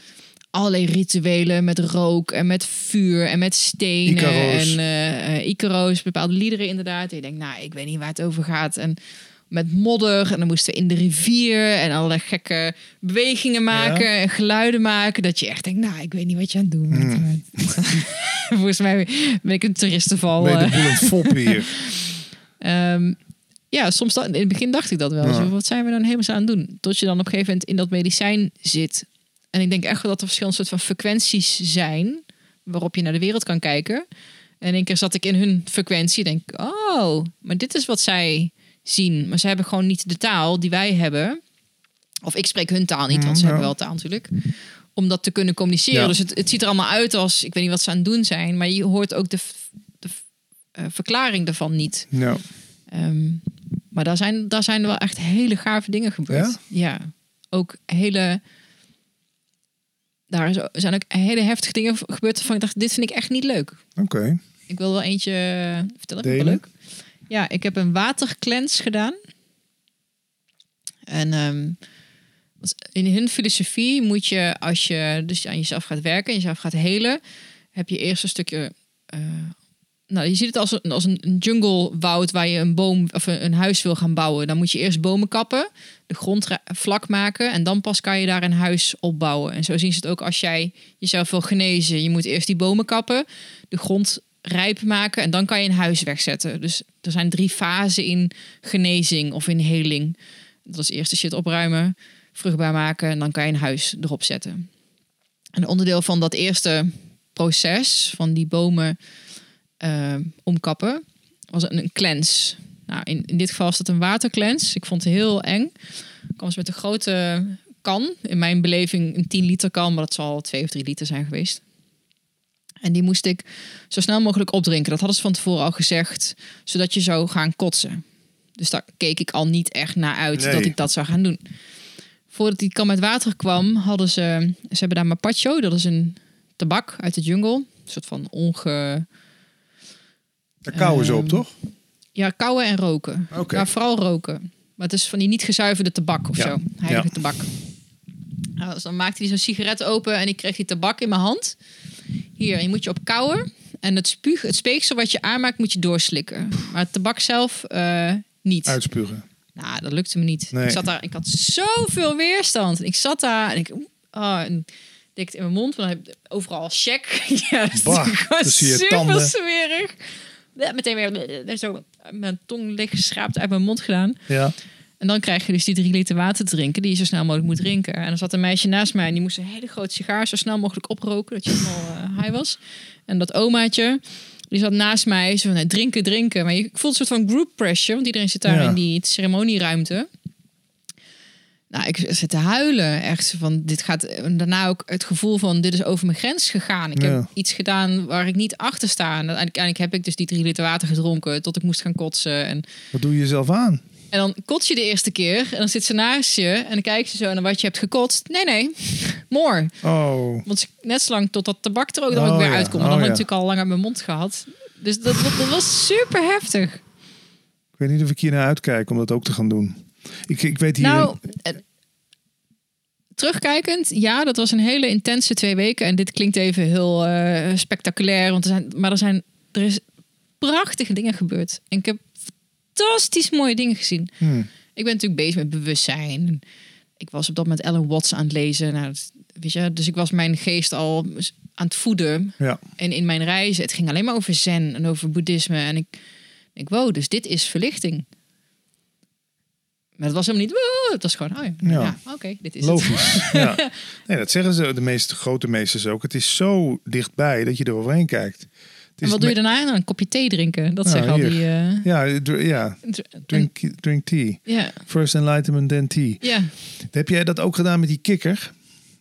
allerlei rituelen met rook en met vuur en met stenen. Icaro's. En uh, Icaro's, bepaalde liederen inderdaad. En je denkt, nou, ik weet niet waar het over gaat. En met modder. En dan moesten we in de rivier en allerlei gekke bewegingen maken en geluiden maken. Dat je echt denkt, nou, ik weet niet wat je aan het doen bent. Mm. Volgens mij ben ik een toeristenval. Ben je de boel fop hier? um, ja, soms dan, in het begin dacht ik dat wel. Zo, wat zijn we dan helemaal aan het doen? Tot je dan op een gegeven moment in dat medicijn zit. En ik denk echt wel dat er verschillende soort van frequenties zijn waarop je naar de wereld kan kijken. En een keer zat ik in hun frequentie. Denk, oh, maar dit is wat zij zien. Maar ze hebben gewoon niet de taal die wij hebben. Of ik spreek hun taal niet, want ze hebben wel taal natuurlijk. Om dat te kunnen communiceren. Dus het, het, ziet er allemaal uit als, ik weet niet wat ze aan het doen zijn. Maar je hoort ook de, de uh, verklaring daarvan niet. Ja. Ehm, maar daar zijn, daar zijn wel echt hele gave dingen gebeurd. Ja, ook hele... Daar zijn ook hele heftige dingen gebeurd waarvan ik dacht, dit vind ik echt niet leuk. Oké. Ik wil wel eentje vertellen. Delen. Leuk. Ja, ik heb een waterclens gedaan. En um, in hun filosofie moet je, als je dus aan jezelf gaat werken, en jezelf gaat helen, heb je eerst een stukje. Uh, nou, je ziet het als een, als een junglewoud waar je een boom of een, een, huis wil gaan bouwen. Dan moet je eerst bomen kappen, de grond vlak maken en dan pas kan je daar een huis opbouwen. En zo zien ze het ook als jij jezelf wil genezen. Je moet eerst die bomen kappen, de grond rijp maken en dan kan je een huis wegzetten. Dus er zijn drie fasen in genezing of in heling. Dat is eerst de shit opruimen, vruchtbaar maken en dan kan je een huis erop zetten. Een onderdeel van dat eerste proces van die bomen uh, omkappen was een, een cleanse. Nou, in, in dit geval was het een watercleanse. Ik vond het heel eng. Ik kwam met een grote kan. In mijn beleving een 10 liter kan, maar dat zal 2 of 3 liter zijn geweest. En die moest ik zo snel mogelijk opdrinken. Dat hadden ze van tevoren al gezegd, zodat je zou gaan kotsen. Dus daar keek ik al niet echt naar uit dat ik dat zou gaan doen. Voordat die kan met water kwam, hadden ze... Ze hebben daar mapacho, dat is een tabak uit de jungle. Een soort van onge... Daar kauwen ze op, ehm, toch? Ja, kauwen en roken. Okay. Maar vooral roken. Maar het is van die niet gezuiverde tabak of zo. Heilige tabak. Nou, dus dan maakte hij zo'n sigaret open en ik kreeg die tabak in mijn hand. Hier, je moet je op kouwen. En het, spuug, het speeksel wat je aanmaakt, moet je doorslikken. Maar het tabak zelf uh, niet. Uitspugen. Nou, dat lukte me niet. Ik zat daar, ik had zoveel weerstand. Ik zat daar en ik, oh, en dik in mijn mond, want dan heb overal check. ja, bah, dus zie je super tanden. smerig. Meteen weer zo mijn tong licht geschraapt uit mijn mond gedaan. Ja. En dan krijg je dus die drie liter water te drinken, die je zo snel mogelijk moet drinken. En dan zat een meisje naast mij en die moest een hele grote sigaar zo snel mogelijk oproken, dat je helemaal uh, high was. En dat omaatje, die zat naast mij, zo van drinken, drinken. Maar je voelt een soort van group pressure, want iedereen zit daar in die ceremonieruimte. Nou, ik zit te huilen, echt van dit gaat. En daarna ook het gevoel van dit is over mijn grens gegaan. Ik heb iets gedaan waar ik niet achter sta. En uiteindelijk heb ik dus die drie liter water gedronken tot ik moest gaan kotsen. En wat doe je jezelf aan? En dan kots je de eerste keer en dan zit ze naast je en dan kijkt ze zo naar wat je hebt gekotst. Nee, nee, more. Oh. Want net zo lang tot dat tabak er ook, dan ook oh, weer uitkomt. Oh, dan had ik natuurlijk al lang uit mijn mond gehad. Dus dat, dat, was super heftig. Ik weet niet of ik hier naar uitkijk om dat ook te gaan doen. Ik, ik weet hier... Nou, eh, terugkijkend, ja, dat was een hele intense twee weken. En dit klinkt even heel uh, spectaculair, want er zijn, maar er zijn, er is prachtige dingen gebeurd. En ik heb fantastisch mooie dingen gezien. Hmm. Ik ben natuurlijk bezig met bewustzijn. Ik was op dat moment Ellen Watts aan het lezen. Nou, weet je, dus ik was mijn geest al aan het voeden. Ja. En in mijn reizen, het ging alleen maar over zen en over boeddhisme. En ik denk, wow, dus dit is verlichting. Maar het was helemaal niet, wow, het was gewoon, oh ja, ja. oké, dit is Logisch. het. ja. Nee, dat zeggen ze de meeste grote meesters ook. Het is zo dichtbij dat je er overheen kijkt en wat doe je daarna? Een kopje thee drinken. Dat nou, zeggen al die... Uh... Ja, ja. Drink, drink tea. Ja. First enlightenment, then tea. Ja. Heb jij dat ook gedaan met die kikker?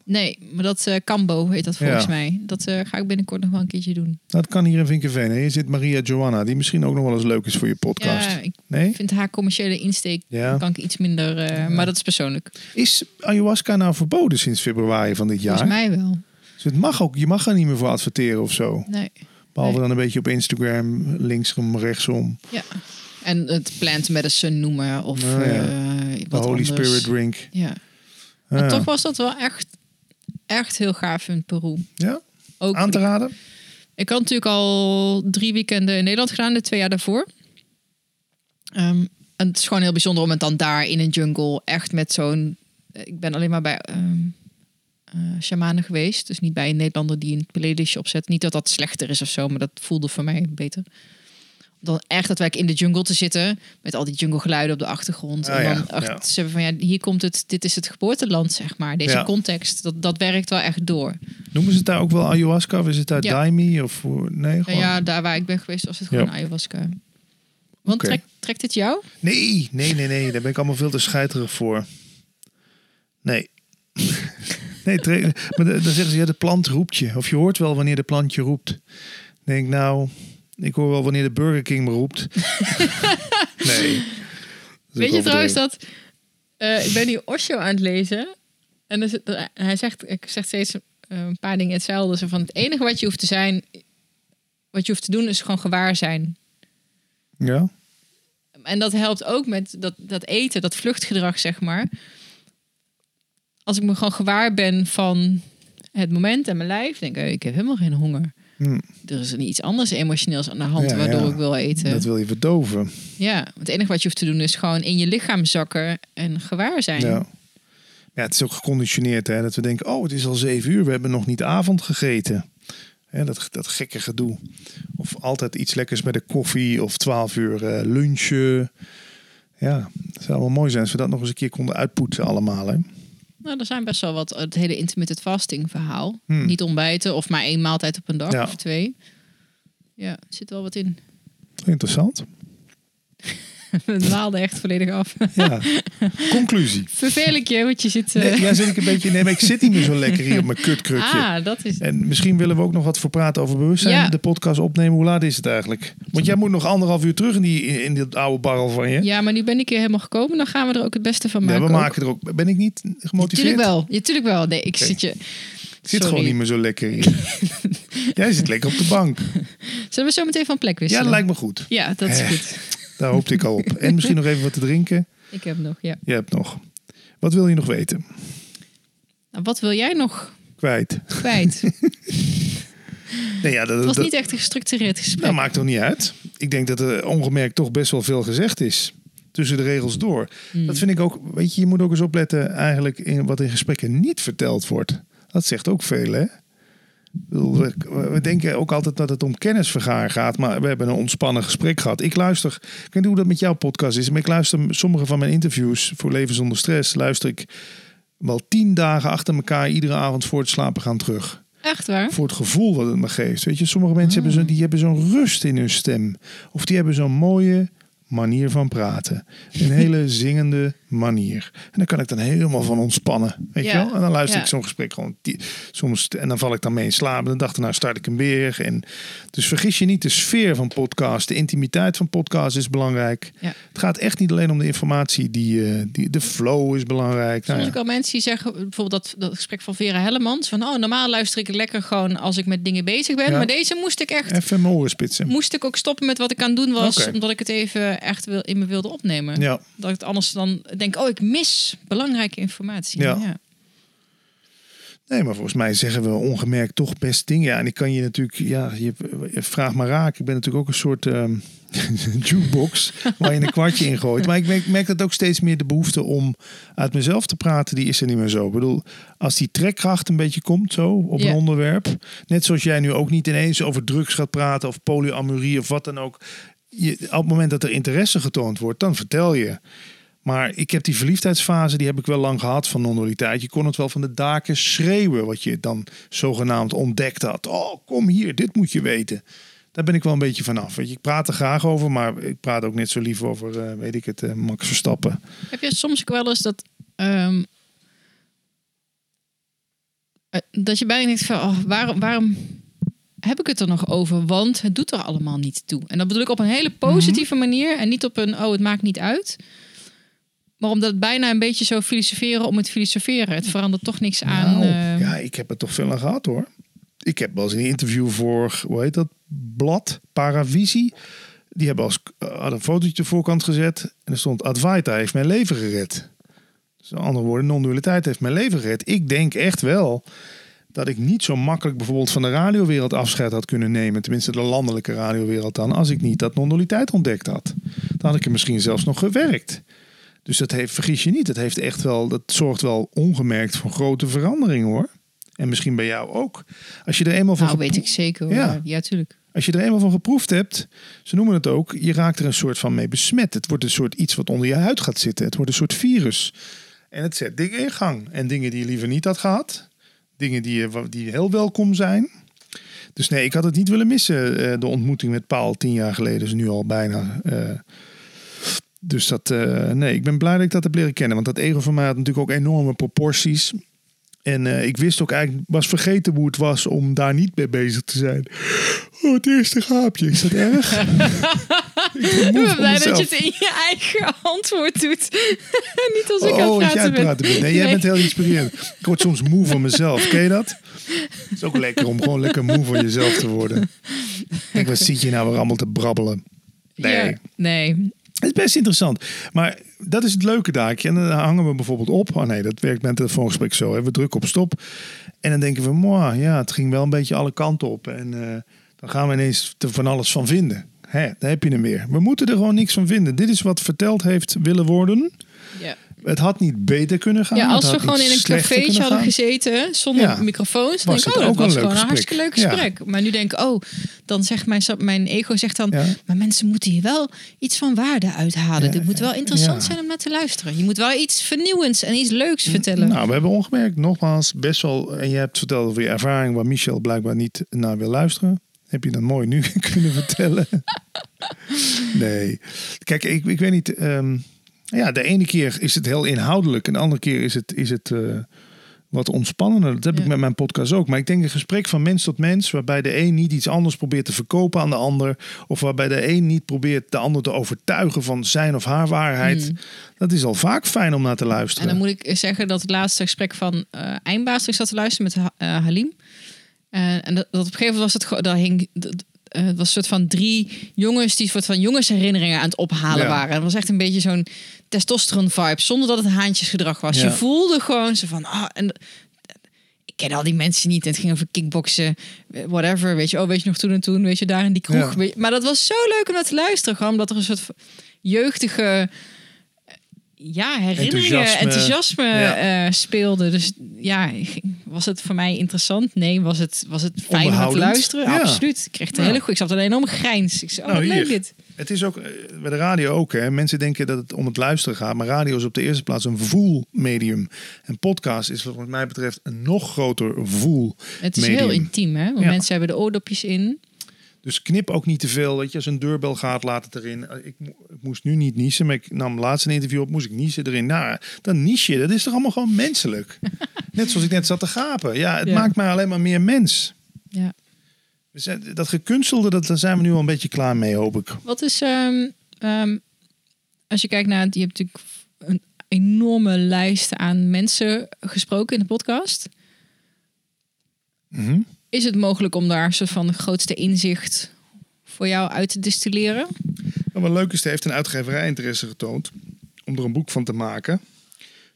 Nee, maar dat uh, Cambo heet dat volgens mij. Dat uh, ga ik binnenkort nog wel een keertje doen. Dat kan hier in Vinkenveen. Hier zit Maria Joanna, die misschien ook nog wel eens leuk is voor je podcast. Ja, ik nee? vind haar commerciële insteek ja. kan ik iets minder, uh, maar dat is persoonlijk. Is ayahuasca nou verboden sinds februari van dit jaar? Volgens mij wel. Dus het mag ook, je mag er niet meer voor adverteren of zo. Nee. Behalve dan een beetje op Instagram, linksom, rechtsom. Ja. En het plant medicine noemen of ja. uh, wat Holy anders. Spirit drink. Ja. Maar toch was dat wel echt, echt heel gaaf in Peru. Ja? Ook, Aan te raden? Ik had natuurlijk al drie weekenden in Nederland gedaan, de twee jaar daarvoor. Um, En het is gewoon heel bijzonder om het dan daar in een jungle echt met zo'n. Ik ben alleen maar bij um, uh, shamanen geweest. Dus niet bij een Nederlander die een playlistje opzet. Niet dat dat slechter is of zo, maar dat voelde voor mij beter. Dan echt daadwerkelijk in de jungle te zitten. Met al die jungle geluiden op de achtergrond. Ah, en dan ja, ze van ja, hier komt het. Dit is het geboorteland, zeg maar. Deze Ja. context. Dat, dat werkt wel echt door. Noemen ze het daar ook wel ayahuasca? Of is het daar Ja. daimi? Of nee, gewoon... ja, daar waar ik ben geweest was het Ja. gewoon ayahuasca. Want trekt, trekt dit jou? Nee, nee, nee, nee. Daar ben ik allemaal veel te scheiterig voor. Nee. nee, maar dan zeggen ze, ja, de plant roept je. Of je hoort wel wanneer de plant je roept. Dan denk ik, nou, ik hoor wel wanneer de Burger King me roept. nee. Weet je trouwens dat... eh, ik ben nu Osho aan het lezen. En hij zegt, ik zeg steeds eh, een paar dingen hetzelfde. Zo van het enige wat je hoeft te zijn... Wat je hoeft te doen is gewoon gewaar zijn. Ja? En dat helpt ook met dat, dat eten, dat vluchtgedrag, zeg maar. Als ik me gewoon gewaar ben van het moment en mijn lijf, denk ik, ik heb helemaal geen honger. Hm, Er is iets anders emotioneels aan de hand Ja, waardoor ja. ik wil eten. dat wil je verdoven. Ja, het enige wat je hoeft te doen is gewoon in je lichaam zakken en gewaar zijn. Ja. ja, het is ook geconditioneerd hè, dat we denken, oh, het is al zeven uur, we hebben nog niet avond gegeten. Hè, dat, dat gekke gedoe. Of altijd iets lekkers met de koffie of twaalf uur eh, lunchen. Ja, het zou wel mooi zijn als we dat nog eens een keer konden uitpoetsen allemaal. Hè? Nou, er zijn best wel wat, het hele intermittent fasting verhaal. Hmm. Niet ontbijten of maar één maaltijd op een dag Ja. of twee. Ja, zit wel wat in. Interessant. We dwaalden echt volledig af. Ja. Conclusie. Vervel ik je, want je zit... eh, Nee, ja, zit ik een beetje. Nee, maar ik zit niet meer zo lekker hier op mijn kutkrukje. ah, dat is... En misschien willen we ook nog wat voor praten over bewustzijn. Ja. De podcast opnemen. Hoe laat is het eigenlijk? Want jij moet nog anderhalf uur terug in die in, in dit oude barrel van je. Ja, maar nu ben ik hier helemaal gekomen. Dan gaan we er ook het beste van Ja, maken. we ook. maken er ook. Ben ik niet gemotiveerd? Tuurlijk wel. Ja, tuurlijk wel. Nee, ik zit je... Ik zit Sorry. gewoon niet meer zo lekker hier. Jij zit lekker op de bank. Zullen we zo meteen van plek Ja, wisselen? dat lijkt me goed. Ja, dat is Eh. goed. Daar hoopte ik al op. En misschien nog even wat te drinken. Ik heb nog, ja. Je hebt nog. Wat wil je nog weten? Nou, wat wil jij nog Kwijt. kwijt? Nee, ja, dat, Het was dat, niet echt een gestructureerd gesprek. dat maakt toch niet uit. Ik denk dat er ongemerkt toch best wel veel gezegd is. Tussen de regels door. Hmm. Dat vind ik ook. Weet je, je moet ook eens opletten eigenlijk in wat in gesprekken niet verteld wordt. Dat zegt ook veel, hè? We, denken ook altijd dat het om kennisvergaar gaat, maar we hebben een ontspannen gesprek gehad. Ik luister, ik weet niet hoe dat met jouw podcast is, maar ik luister sommige van mijn interviews voor Leven zonder Stress, luister ik wel tien dagen achter elkaar iedere avond voor het slapen gaan terug. Echt waar? Voor het gevoel wat het me geeft. Weet je, sommige mensen hebben, zo, die hebben zo'n rust in hun stem. Of die hebben zo'n mooie manier van praten. Een hele zingende manier. En daar kan ik dan helemaal van ontspannen. Weet Ja, je wel? En dan luister ja. ik zo'n gesprek gewoon die- soms. En dan val ik dan mee in slaap. En dan dacht ik, nou start ik hem weer. En dus vergis je niet, de sfeer van podcast, de intimiteit van podcast is belangrijk. Ja. Het gaat echt niet alleen om de informatie. Die, eh, die, de flow is belangrijk. Nou Soms ja. ook wel mensen die zeggen, bijvoorbeeld dat, dat gesprek van Vera Hellemans, van oh, normaal luister ik lekker gewoon als ik met dingen bezig ben, maar deze moest ik echt, Even mijn oren spitsen. moest ik ook stoppen met wat ik aan het doen was, omdat ik het even echt wil, in me wilde opnemen. Ja. Dat ik het anders dan denk, oh, ik mis belangrijke informatie. Ja. Nee, maar volgens mij zeggen we ongemerkt toch best dingen. Ja, en ik kan je natuurlijk, ja, je, vraagt maar raak. Ik ben natuurlijk ook een soort ehm, jukebox waar je een kwartje in gooit. Maar ik merk, merk dat ook steeds meer de behoefte om uit mezelf te praten, die is er niet meer zo. Ik bedoel, als die trekkracht een beetje komt zo op een onderwerp. Net zoals jij nu ook niet ineens over drugs gaat praten of polyamorie of wat dan ook. Je, op het moment dat er interesse getoond wordt, dan vertel je. Maar ik heb die verliefdheidsfase, die heb ik wel lang gehad van non-dualiteit. Je kon het wel van de daken schreeuwen, wat je dan zogenaamd ontdekt had. Oh, kom hier, dit moet je weten. Daar ben ik wel een beetje vanaf. Weet je, ik praat er graag over, maar ik praat ook net zo lief over, eh, weet ik het, eh, Max Verstappen. Heb je soms ook wel eens dat, ehm, eh, dat je bijna denkt van, oh, waarom, waarom heb ik het er nog over? Want het doet er allemaal niet toe. En dat bedoel ik op een hele positieve manier en niet op een, oh, het maakt niet uit. Maar omdat het bijna een beetje zo filosoferen om het filosoferen. Het verandert toch niks aan. Nou, eh, ja, ik heb het toch veel aan gehad hoor. Ik heb wel eens een interview voor, hoe heet dat, blad, Paravisie. Die hebben als, eh, had een fotootje de voorkant gezet. En er stond, Advaita heeft mijn leven gered. Dus in andere woorden, non-dualiteit heeft mijn leven gered. Ik denk echt wel dat ik niet zo makkelijk bijvoorbeeld van de radiowereld afscheid had kunnen nemen. Tenminste de landelijke radiowereld dan. Als ik niet dat non-dualiteit ontdekt had. Dan had ik er misschien zelfs nog gewerkt. Dus dat heeft, vergis je niet, dat, heeft echt wel, dat zorgt wel ongemerkt voor grote veranderingen hoor. En misschien bij jou ook. Als je er eenmaal van. Nou, weet ik zeker. Hoor. Ja, ja, tuurlijk. Als je er eenmaal van geproefd hebt, ze noemen het ook, je raakt er een soort van mee besmet. Het wordt een soort iets wat onder je huid gaat zitten. Het wordt een soort virus. En het zet dingen in gang. En dingen die je liever niet had gehad. Dingen die, die heel welkom zijn. Dus nee, ik had het niet willen missen. Eh, de ontmoeting met Paul tien jaar geleden is nu al bijna. Uh, dus dat, uh, nee, ik ben blij dat ik dat heb leren kennen. Want dat ego van mij had natuurlijk ook enorme proporties. En uh, ik wist ook eigenlijk, was vergeten hoe het was om daar niet mee bezig te zijn. Oh, het eerste gaapje, is dat erg? ik ben blij dat je het in je eigen antwoord doet. niet als ik oh, aan het praten ben. Praten ben. Nee, jij bent heel inspirerend. Ik word soms moe van mezelf. Ken je dat? Het is ook lekker om gewoon lekker moe van jezelf te worden. Kijk, wat zit je nou weer allemaal te brabbelen? Nee. Ja, nee. Het is best interessant. Maar dat is het leuke daakje. En dan hangen we bijvoorbeeld op. Oh nee, dat werkt met het telefoongesprek zo. Hè. We drukken op stop. En dan denken we, mooi, ja, het ging wel een beetje alle kanten op. En uh, dan gaan we ineens er van alles van vinden. Hè, daar heb je hem weer. We moeten er gewoon niks van vinden. Dit is wat verteld heeft willen worden. Ja. Het had niet beter kunnen gaan. Ja, als we gewoon in een cafeetje hadden gezeten zonder microfoons, dan denk ik, oh, dat was gewoon een hartstikke leuk gesprek. Maar nu denk ik, oh, dan zegt mijn, mijn ego zegt dan, maar mensen moeten hier wel iets van waarde uithalen. Dit moet wel interessant zijn om naar te luisteren. Je moet wel iets vernieuwends en iets leuks vertellen. Nou, we hebben ongemerkt, nogmaals, best wel, en je hebt verteld over je ervaring waar Michel blijkbaar niet naar wil luisteren. Heb je dat mooi nu kunnen vertellen? nee. Kijk, ik, ik weet niet. Um, ja, de ene keer is het heel inhoudelijk en de andere keer is het, is het uh, wat ontspannender. Dat heb ik met mijn podcast ook. Maar ik denk een gesprek van mens tot mens, waarbij de een niet iets anders probeert te verkopen aan de ander, of waarbij de een niet probeert de ander te overtuigen van zijn of haar waarheid, hmm. dat is al vaak fijn om naar te luisteren. En dan moet ik zeggen dat het laatste gesprek van uh, Eindbaas, ik zat te luisteren met uh, Halim. en dat, dat, op een gegeven moment was het, daar hing, uh, het was een soort van drie jongens die soort van jongensherinneringen aan het ophalen waren. Het was echt een beetje zo'n testosteron vibe, zonder dat het haantjesgedrag was. Je voelde gewoon ze van, ah, en ik ken al die mensen niet. Het ging over kickboksen, whatever. Weet je, oh, weet je nog toen en toen, weet je, daar in die kroeg. Maar dat was zo leuk om naar te luisteren, gewoon omdat er een soort jeugdige ja, herinneringen, enthousiasme, uh, speelde. Dus ja, was het voor mij interessant? Nee, was het, was het fijn om te luisteren? Absoluut. Ik kreeg een hele goed. Ik zat alleen om grijns. Ik zei, oh, nou, leuk dit. Het is ook eh, bij de radio ook. Hè. Mensen denken dat het om het luisteren gaat, maar radio is op de eerste plaats een voelmedium. En podcast is wat mij betreft een nog groter voel. Het is heel intiem, hè? Want mensen hebben de oordopjes in. Dus knip ook niet te veel. Weet je, als een deurbel gaat, laat het erin. Ik, ik, moest nu niet niezen, maar ik nam laatst een interview op, moest ik niezen erin. Nou, dan nies je. Dat is toch allemaal gewoon menselijk? net zoals ik net zat te gapen. Ja, het maakt mij alleen maar meer mens. Ja. dat gekunstelde, dat, daar zijn we nu al een beetje klaar mee, hoop ik. Wat is, um, um, als je kijkt naar, je hebt natuurlijk een enorme lijst aan mensen gesproken in de podcast. Mm is het mogelijk om daar soort van grootste inzicht voor jou uit te distilleren? Nou, wat leuk is, heeft een uitgeverij interesse getoond om er een boek van te maken.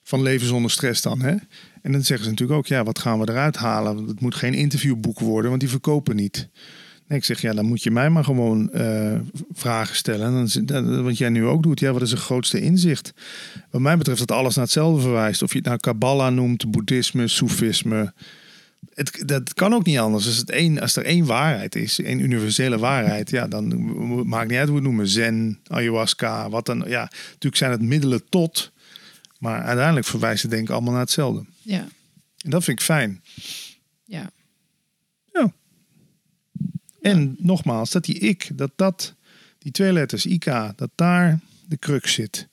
Van leven zonder stress dan. Hè? En dan zeggen ze natuurlijk ook, ja, wat gaan we eruit halen? Het moet geen interviewboek worden, want die verkopen niet. Ik zeg, ja, dan moet je mij maar gewoon uh, vragen stellen. Dan, wat jij nu ook doet, ja, wat is het grootste inzicht? Wat mij betreft dat alles naar hetzelfde verwijst. Of je het nou Kabbalah noemt, boeddhisme, soefisme, het, dat kan ook niet anders. Als, het één, als er één waarheid is, één universele waarheid, ja, dan maakt niet uit hoe we het noemen. Zen, ayahuasca, wat dan. Ja, natuurlijk zijn het middelen tot, maar uiteindelijk verwijzen denk ik allemaal naar hetzelfde. Ja. En dat vind ik fijn. Ja. Ja. En nogmaals, dat die ik, dat dat, die twee letters IK, dat daar de crux zit.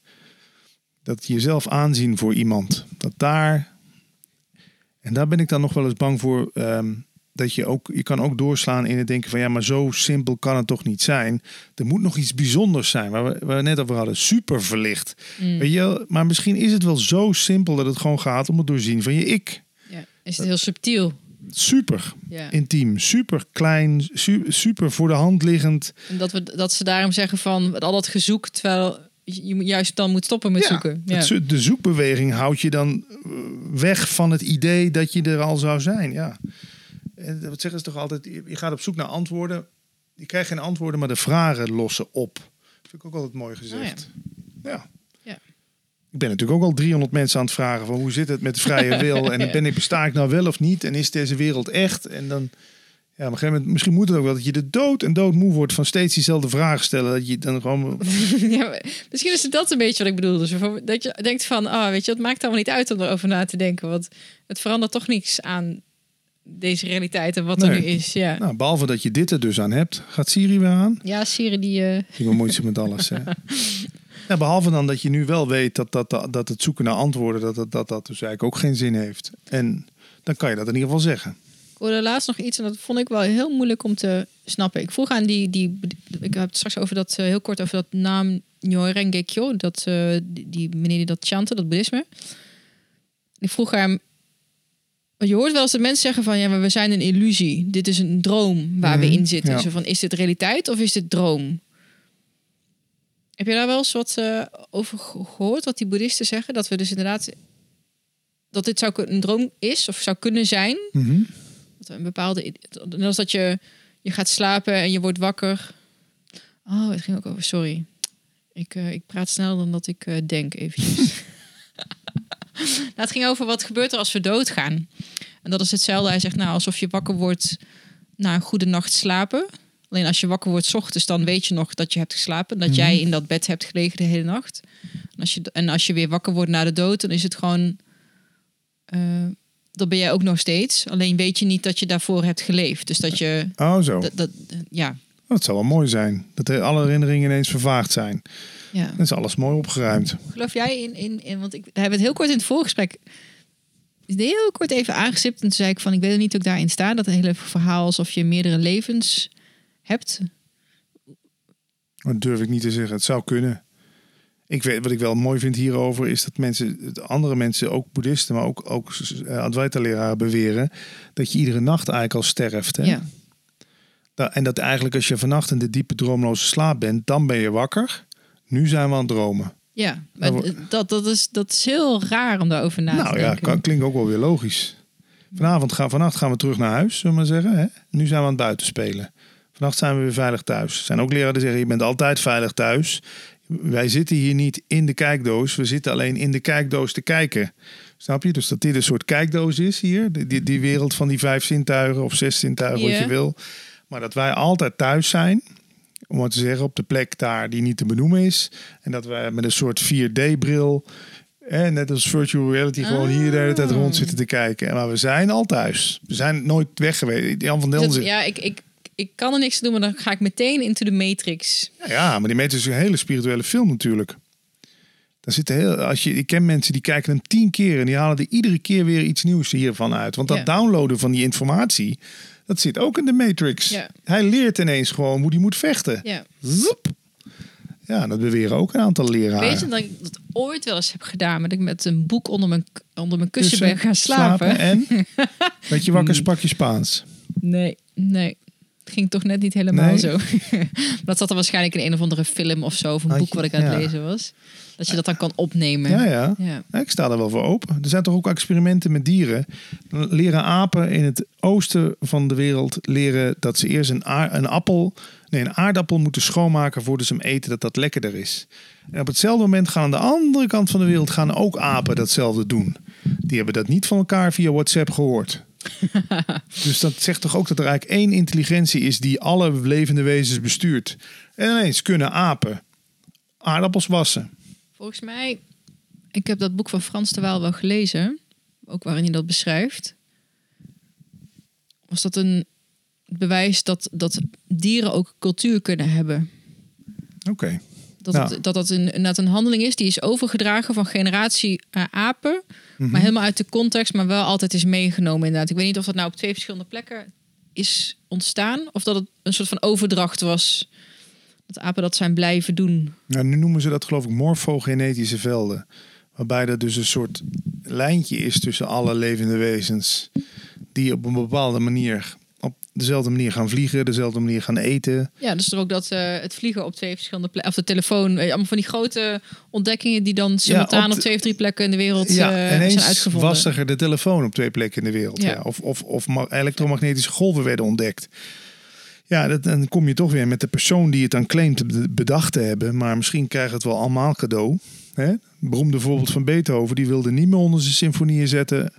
Dat jezelf aanzien voor iemand, dat daar en daar ben ik dan nog wel eens bang voor. Ehm, dat je ook, je kan ook doorslaan in het denken van ja, maar zo simpel kan het toch niet zijn. Er moet nog iets bijzonders zijn, waar we, waar we net over hadden. Super verlicht. Mm. Weet je, maar misschien is het wel zo simpel dat het gewoon gaat om het doorzien van je ik. Ja, is het heel subtiel. Super ja. intiem, super klein, super voor de hand liggend. En dat, we, dat ze daarom zeggen van al dat gezoek, terwijl je juist dan moet stoppen met zoeken. Ja. de zoekbeweging houdt je dan eh, weg van het idee dat je er al zou zijn. Ja. Wat zeggen ze toch altijd? Je gaat op zoek naar antwoorden. Je krijgt geen antwoorden, maar de vragen lossen op. Vind ik ook altijd mooi gezegd. Oh ja. ja. Ja. Ik ben natuurlijk ook al 300 mensen aan het vragen van hoe zit het met de vrije wil en ben ik besta ik nou wel of niet en is deze wereld echt en dan ja, op een gegeven moment, misschien moet het ook wel dat je de dood en doodmoe wordt van steeds diezelfde vragen stellen. Dat je dan gewoon. ja, misschien is het dat een beetje wat ik bedoel. Dus dat je denkt van, ah, oh, weet je, het maakt allemaal niet uit om erover na te denken. Want het verandert toch niks aan deze realiteit en wat er nu is. Ja. Nou, behalve dat je dit er dus aan hebt. Gaat Siri weer aan? Ja, Siri die... Uh... Die bemoeit zich met alles, hè? Ja, behalve dan dat je nu wel weet dat, dat, dat, dat het zoeken naar antwoorden, dat dat, dat dat dus eigenlijk ook geen zin heeft. En dan kan je dat in ieder geval zeggen. Ik hoorde laatst nog iets en dat vond ik wel heel moeilijk om te snappen. Ik vroeg aan die, die ik heb het straks over dat, uh, heel kort over dat naam Nyorengekyo, dat uh, die, die meneer die dat chantte, dat boeddhisme. Ik vroeg hem, je hoort wel eens dat mensen zeggen van ja, maar we zijn een illusie. Dit is een droom waar we mhm, in zitten. Zo van, is dit realiteit of is dit droom? Heb je daar wel eens wat uh, over gehoord, wat die boeddhisten zeggen? Dat we dus inderdaad, dat dit zou een droom is of zou kunnen zijn. Mm een bepaalde. Net als dat je, je gaat slapen en je wordt wakker. Oh, het ging ook over. Sorry. Ik, uh, ik praat sneller dan dat ik uh, denk, eventjes. nou, het ging over wat gebeurt er als we doodgaan. En dat is hetzelfde. Hij zegt, nou, alsof je wakker wordt na een goede nacht slapen. Alleen als je wakker wordt s ochtends, dan weet je nog dat je hebt geslapen. Dat jij mhm. in dat bed hebt gelegen de hele nacht. En als je, en als je weer wakker wordt na de dood, dan is het gewoon... Uh, dat ben jij ook nog steeds. Alleen weet je niet dat je daarvoor hebt geleefd. Dus dat je. Oh, zo. Dat, dat ja. Dat zou wel mooi zijn. Dat er alle herinneringen ineens vervaagd zijn. Ja. Dan is alles mooi opgeruimd. Geloof jij in, in, in want ik daar hebben het heel kort in het voorgesprek heel kort even aangestipt. En toen zei ik van, ik weet er niet ook daarin sta. Dat hele verhaal alsof je meerdere levens hebt. Dat durf ik niet te zeggen. Het zou kunnen. Ik weet, wat ik wel mooi vind hierover is dat mensen, andere mensen, ook boeddhisten, maar ook, ook uh, Advaita-leraren beweren dat je iedere nacht eigenlijk al sterft. Hè? Ja. en dat eigenlijk als je vannacht in de diepe droomloze slaap bent, dan ben je wakker. Nu zijn we aan het dromen. Ja, maar dat, dat, is, dat is heel raar om daarover na nou, te denken. Nou ja, klinkt ook wel weer logisch. Vanavond gaan, vannacht gaan we terug naar huis, zullen we maar zeggen. Hè? Nu zijn we aan het buiten spelen. Vannacht zijn we weer veilig thuis. Er zijn ook leraren die zeggen, je bent altijd veilig thuis. Wij zitten hier niet in de kijkdoos. We zitten alleen in de kijkdoos te kijken. Snap je? Dus dat dit een soort kijkdoos is hier. Die, die wereld van die vijf zintuigen of zes zintuigen, wat je wil. Maar dat wij altijd thuis zijn. Om wat te zeggen, op de plek daar die niet te benoemen is. En dat wij met een soort 4D-bril. En net als virtual reality gewoon hier de hele tijd rond zitten te kijken. Maar we zijn al thuis. We zijn nooit weg geweest. Jan van Delden. Ja, ik, ik, ik kan er niks doen, maar dan ga ik meteen into de Matrix. Ja, maar die Matrix is een hele spirituele film natuurlijk. Daar zit heel, als je, ik ken mensen die kijken hem tien keer en die halen er iedere keer weer iets nieuws hiervan uit. Want dat downloaden van die informatie, dat zit ook in de Matrix. Ja. Hij leert ineens gewoon hoe hij moet vechten. Ja. Ja, dat beweren ook een aantal leraren. Weet je dat ik dat ooit wel eens heb gedaan, met ik met een boek onder mijn, onder mijn kussen, ben gaan slapen. slapen en? Weet je wakker sprak je Spaans? Nee, nee ging toch net niet helemaal zo. dat zat er waarschijnlijk in een of andere film of zo, of een boek wat ik aan het lezen was. Dat je dat dan kan opnemen. Ja, ja, ja. Ik sta er wel voor open. Er zijn toch ook experimenten met dieren. Leren apen in het oosten van de wereld leren dat ze eerst een, een appel, nee, een aardappel moeten schoonmaken voordat ze hem eten, dat dat lekkerder is. En op hetzelfde moment gaan aan de andere kant van de wereld gaan ook apen datzelfde doen. Die hebben dat niet van elkaar via WhatsApp gehoord. dus dat zegt toch ook dat er eigenlijk één intelligentie is die alle levende wezens bestuurt. En ineens kunnen apen aardappels wassen. Volgens mij, ik heb dat boek van Frans de Waal wel gelezen, ook waarin hij dat beschrijft. Was dat een bewijs dat, dat dieren ook cultuur kunnen hebben? Oké. Dat, dat dat, dat een, een handeling is die is overgedragen van generatie uh, apen maar mhm. helemaal uit de context, maar wel altijd is meegenomen inderdaad. Ik weet niet of dat nou op twee verschillende plekken is ontstaan. Of dat het een soort van overdracht was. Dat apen dat zijn blijven doen. Nou, nu noemen ze dat geloof ik morfogenetische velden. Waarbij er dus een soort lijntje is tussen alle levende wezens. Die op een bepaalde manier dezelfde manier gaan vliegen, dezelfde manier gaan eten. Ja, dus er ook dat uh, het vliegen op twee verschillende plekken, of de telefoon, allemaal van die grote ontdekkingen die dan simultaan op, twee of drie plekken in de wereld ja, uh, zijn uitgevonden. was er de telefoon op twee plekken in de wereld. Ja. Of, of, of elektromagnetische golven werden ontdekt. Ja, dat, dan kom je toch weer met de persoon die het dan claimt bedacht te hebben. Maar misschien krijgt het wel allemaal cadeau. Hè? Beroemde voorbeeld van Beethoven, die wilde niet meer onder zijn symfonieën zetten.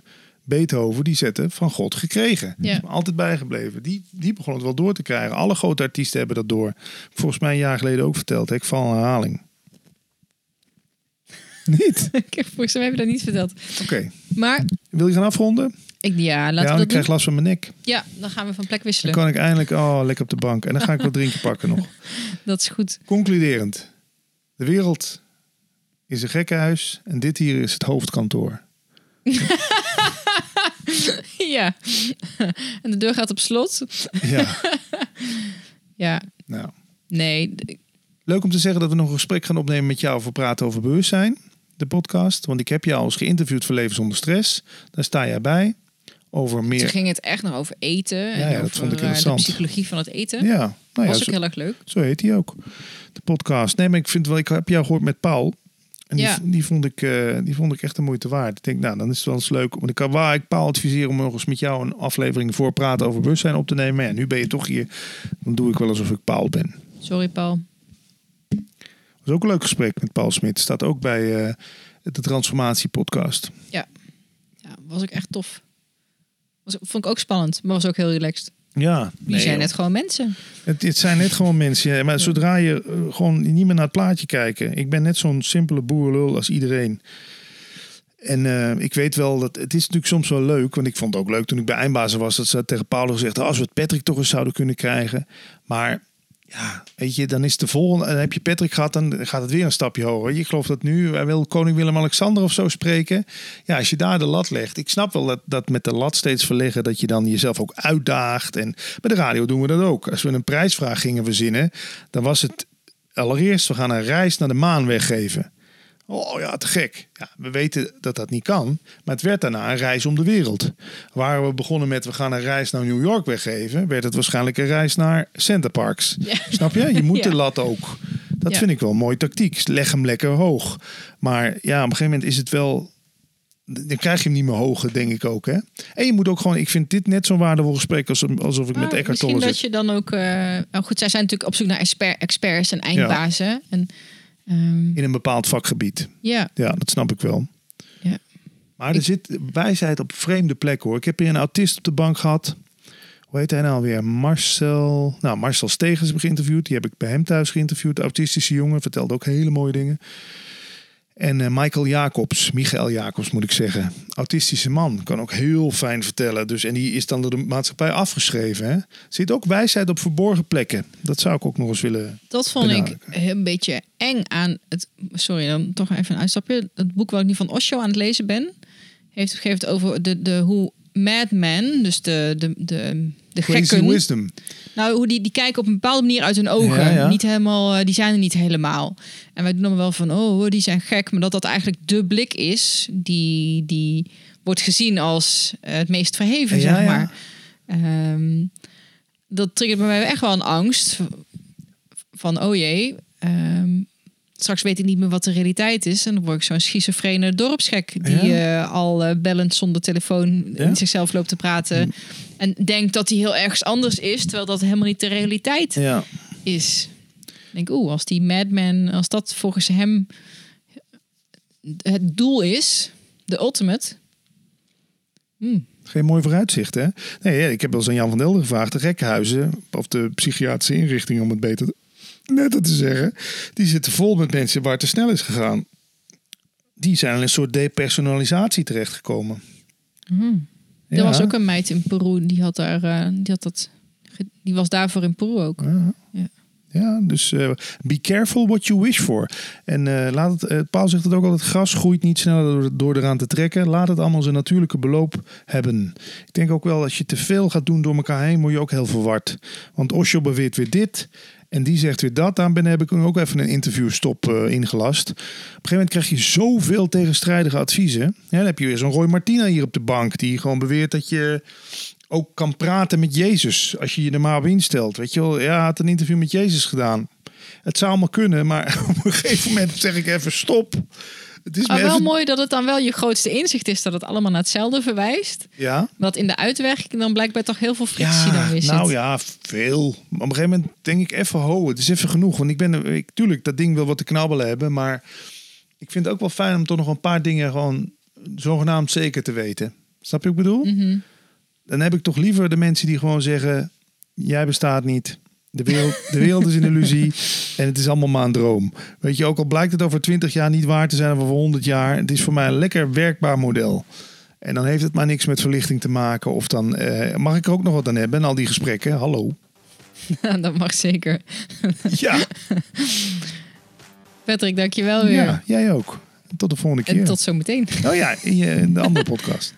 Beethoven, die zette van God gekregen. Ja. Is altijd bijgebleven. Die, die begon het wel door te krijgen. Alle grote artiesten hebben dat door. Volgens mij een jaar geleden ook verteld. Ik val een herhaling. niet? Volgens mij hebben dat niet verteld. Oké. Maar... Wil je gaan afronden? Ik, ja, laten ja, we ik krijg last van mijn nek. Ja, dan gaan we van plek wisselen. Dan kan ik eindelijk, oh, lekker op de bank. En dan ga ik wat drinken pakken nog. Dat is goed. Concluderend. De wereld is een gekkenhuis en dit hier is het hoofdkantoor. ja. En de deur gaat op slot. Ja. ja. Nou. Nee. Leuk om te zeggen dat we nog een gesprek gaan opnemen met jou voor praten over bewustzijn. De podcast. Want ik heb jou al eens geïnterviewd voor Leven zonder Stress. Daar sta jij bij. Over meer... Toen ging het echt nog over eten. Ja, en ja dat vond ik eh, interessant. De psychologie van het eten. Ja. Nou ja, was ook heel erg leuk. Zo heet hij ook. De podcast. Nee, maar ik vind wel, ik heb jou gehoord met Paul. En die, die, vond ik, uh, die vond ik echt een moeite waard. Ik denk, nou, dan is het wel eens leuk. Want ik kan waar ik Paul adviseren om nog eens met jou een aflevering voor praten over bewustzijn op te nemen. Maar ja, nu ben je toch hier. Dan doe ik wel alsof ik Paul ben. Sorry, Paul. was ook een leuk gesprek met Paul Smit. Staat ook bij uh, de Transformatie Podcast. Ja. ja, was ik echt tof. Was, vond ik ook spannend, maar was ook heel relaxed. Ja, die zijn net gewoon mensen. Het, het, zijn net gewoon mensen. Maar zodra je uh, gewoon niet meer naar het plaatje kijken. Ik ben net zo'n simpele boerlul als iedereen. En uh, ik weet wel dat het is natuurlijk soms wel leuk. Want ik vond het ook leuk toen ik bij Eindbazen was. Dat ze tegen Paolo gezegd als we het Patrick toch eens zouden kunnen krijgen. Maar ja, weet je, dan is de volgende. Dan heb je Patrick gehad, dan gaat het weer een stapje hoger. Je gelooft dat nu, hij wil koning Willem-Alexander of zo spreken. Ja, als je daar de lat legt. Ik snap wel dat, dat met de lat steeds verleggen, dat je dan jezelf ook uitdaagt. En bij de radio doen we dat ook. Als we een prijsvraag gingen verzinnen, dan was het allereerst, we gaan een reis naar de maan weggeven. Oh ja, te gek. Ja, we weten dat dat niet kan. Maar het werd daarna een reis om de wereld. Waar we begonnen met we gaan een reis naar New York weggeven, werd het waarschijnlijk een reis naar Center Parks. Snap je? Je moet de lat ook. Dat vind ik wel een mooie tactiek. Leg hem lekker hoog. Maar ja, op een gegeven moment is het wel. Dan krijg je hem niet meer hoger, denk ik ook. Hè? En je moet ook gewoon, ik vind dit net zo'n waardevol gesprek als, alsof ik met Eckhart Tolle Misschien dat je dan ook. Uh, goed, zij zijn natuurlijk op zoek naar experts en eindbazen. En Ehm, in een bepaald vakgebied. Ja. Ja, dat snap ik wel. Ja. Maar er zit wijsheid op vreemde plekken hoor. Ik heb hier een autist op de bank gehad. Hoe heet hij nou weer? Marcel. Nou, Marcel Stegens heb ik geïnterviewd. Die heb ik bij hem thuis geïnterviewd. De autistische jongen. Vertelde ook hele mooie dingen. En uh, Michael Jacobs, Michael Jacobs moet ik zeggen. Autistische man, kan ook heel fijn vertellen. Dus, en die is dan door de maatschappij afgeschreven. Hè? Zit ook wijsheid op verborgen plekken. Dat zou ik ook nog eens willen Dat vond ik een beetje eng aan het... Sorry, dan toch even een uitstapje. Het boek waar ik nu van Osho aan het lezen ben... heeft, geeft over de, de, hoe madmen, dus de, de, de, de gekken... wisdom. Nou, hoe die, die kijken op een bepaalde manier uit hun ogen. Niet helemaal, eh, die zijn er niet helemaal. En wij doen dan wel van, oh, die zijn gek. Maar dat dat eigenlijk de blik is die, die wordt gezien als eh, het meest verheven, zeg maar. Um, dat triggert bij mij echt wel een angst. Van, oh jee, um, straks weet ik niet meer wat de realiteit is. En dan word ik zo'n schizofrene dorpsgek die uh, al uh, bellend zonder telefoon in zichzelf loopt te praten. Mm. En denkt dat hij heel ergens anders is, terwijl dat helemaal niet de realiteit ja. is. Ik denk, oeh, als die madman, als dat volgens hem het doel is, de ultimate. Hmm. Geen mooi vooruitzicht, hè? Nee, ik heb wel eens aan Jan van Delden gevraagd. De gekhuizen, of de psychiatrische inrichtingen, om het beter netter te zeggen. Die zitten vol met mensen waar het te snel is gegaan. Die zijn in een soort depersonalisatie terechtgekomen. Mm. Er was ook een meid in Peru, die had, daar, uh, die, had dat, die was daarvoor in Peru ook. Ja. ja. Ja, dus uh, be careful what you wish for. En uh, laat het, uh, Paul zegt het ook altijd, gras groeit niet sneller door, door eraan te trekken. Laat het allemaal zijn natuurlijke beloop hebben. Ik denk ook wel, als je te veel gaat doen door elkaar heen, word je ook heel verward. Want Osho beweert weer dit en die zegt weer dat. Daar ben, heb ik ook even een interviewstop uh, ingelast. Op een gegeven moment krijg je zoveel tegenstrijdige adviezen. Dan heb je weer zo'n Roy Martina hier op de bank. Die gewoon beweert dat je ook kan praten met Jezus. Als je je er maar op instelt. Weet je wel, ja, had een interview met Jezus gedaan. Het zou allemaal kunnen, maar op een gegeven moment zeg ik even stop. Het is maar wel mooi dat het dan wel je grootste inzicht is dat het allemaal naar hetzelfde verwijst. Ja. Dat in de uitwerking dan blijkbaar toch heel veel frictie ja, dan weer Nou ja, veel. Maar op een gegeven moment denk ik even, ho, het is even genoeg. Want ik ben, ik, tuurlijk, dat ding wil wat te knabbelen hebben. Maar ik vind het ook wel fijn om toch nog een paar dingen gewoon zogenaamd zeker te weten. Snap je wat ik bedoel? Mhm. Dan heb ik toch liever de mensen die gewoon zeggen, jij bestaat niet. De wereld, de wereld is een illusie en het is allemaal maar een droom. Weet je, ook al blijkt het over 20 jaar niet waar te zijn of over 100 jaar. Het is voor mij een lekker werkbaar model. En dan heeft het maar niks met verlichting te maken. Of dan eh, mag ik er ook nog wat aan hebben. En al die gesprekken, hallo. dat mag zeker. Ja. Patrick, dankjewel weer. Ja, jij ook. Tot de volgende keer. En tot zometeen. Oh ja, in, je, in de andere podcast.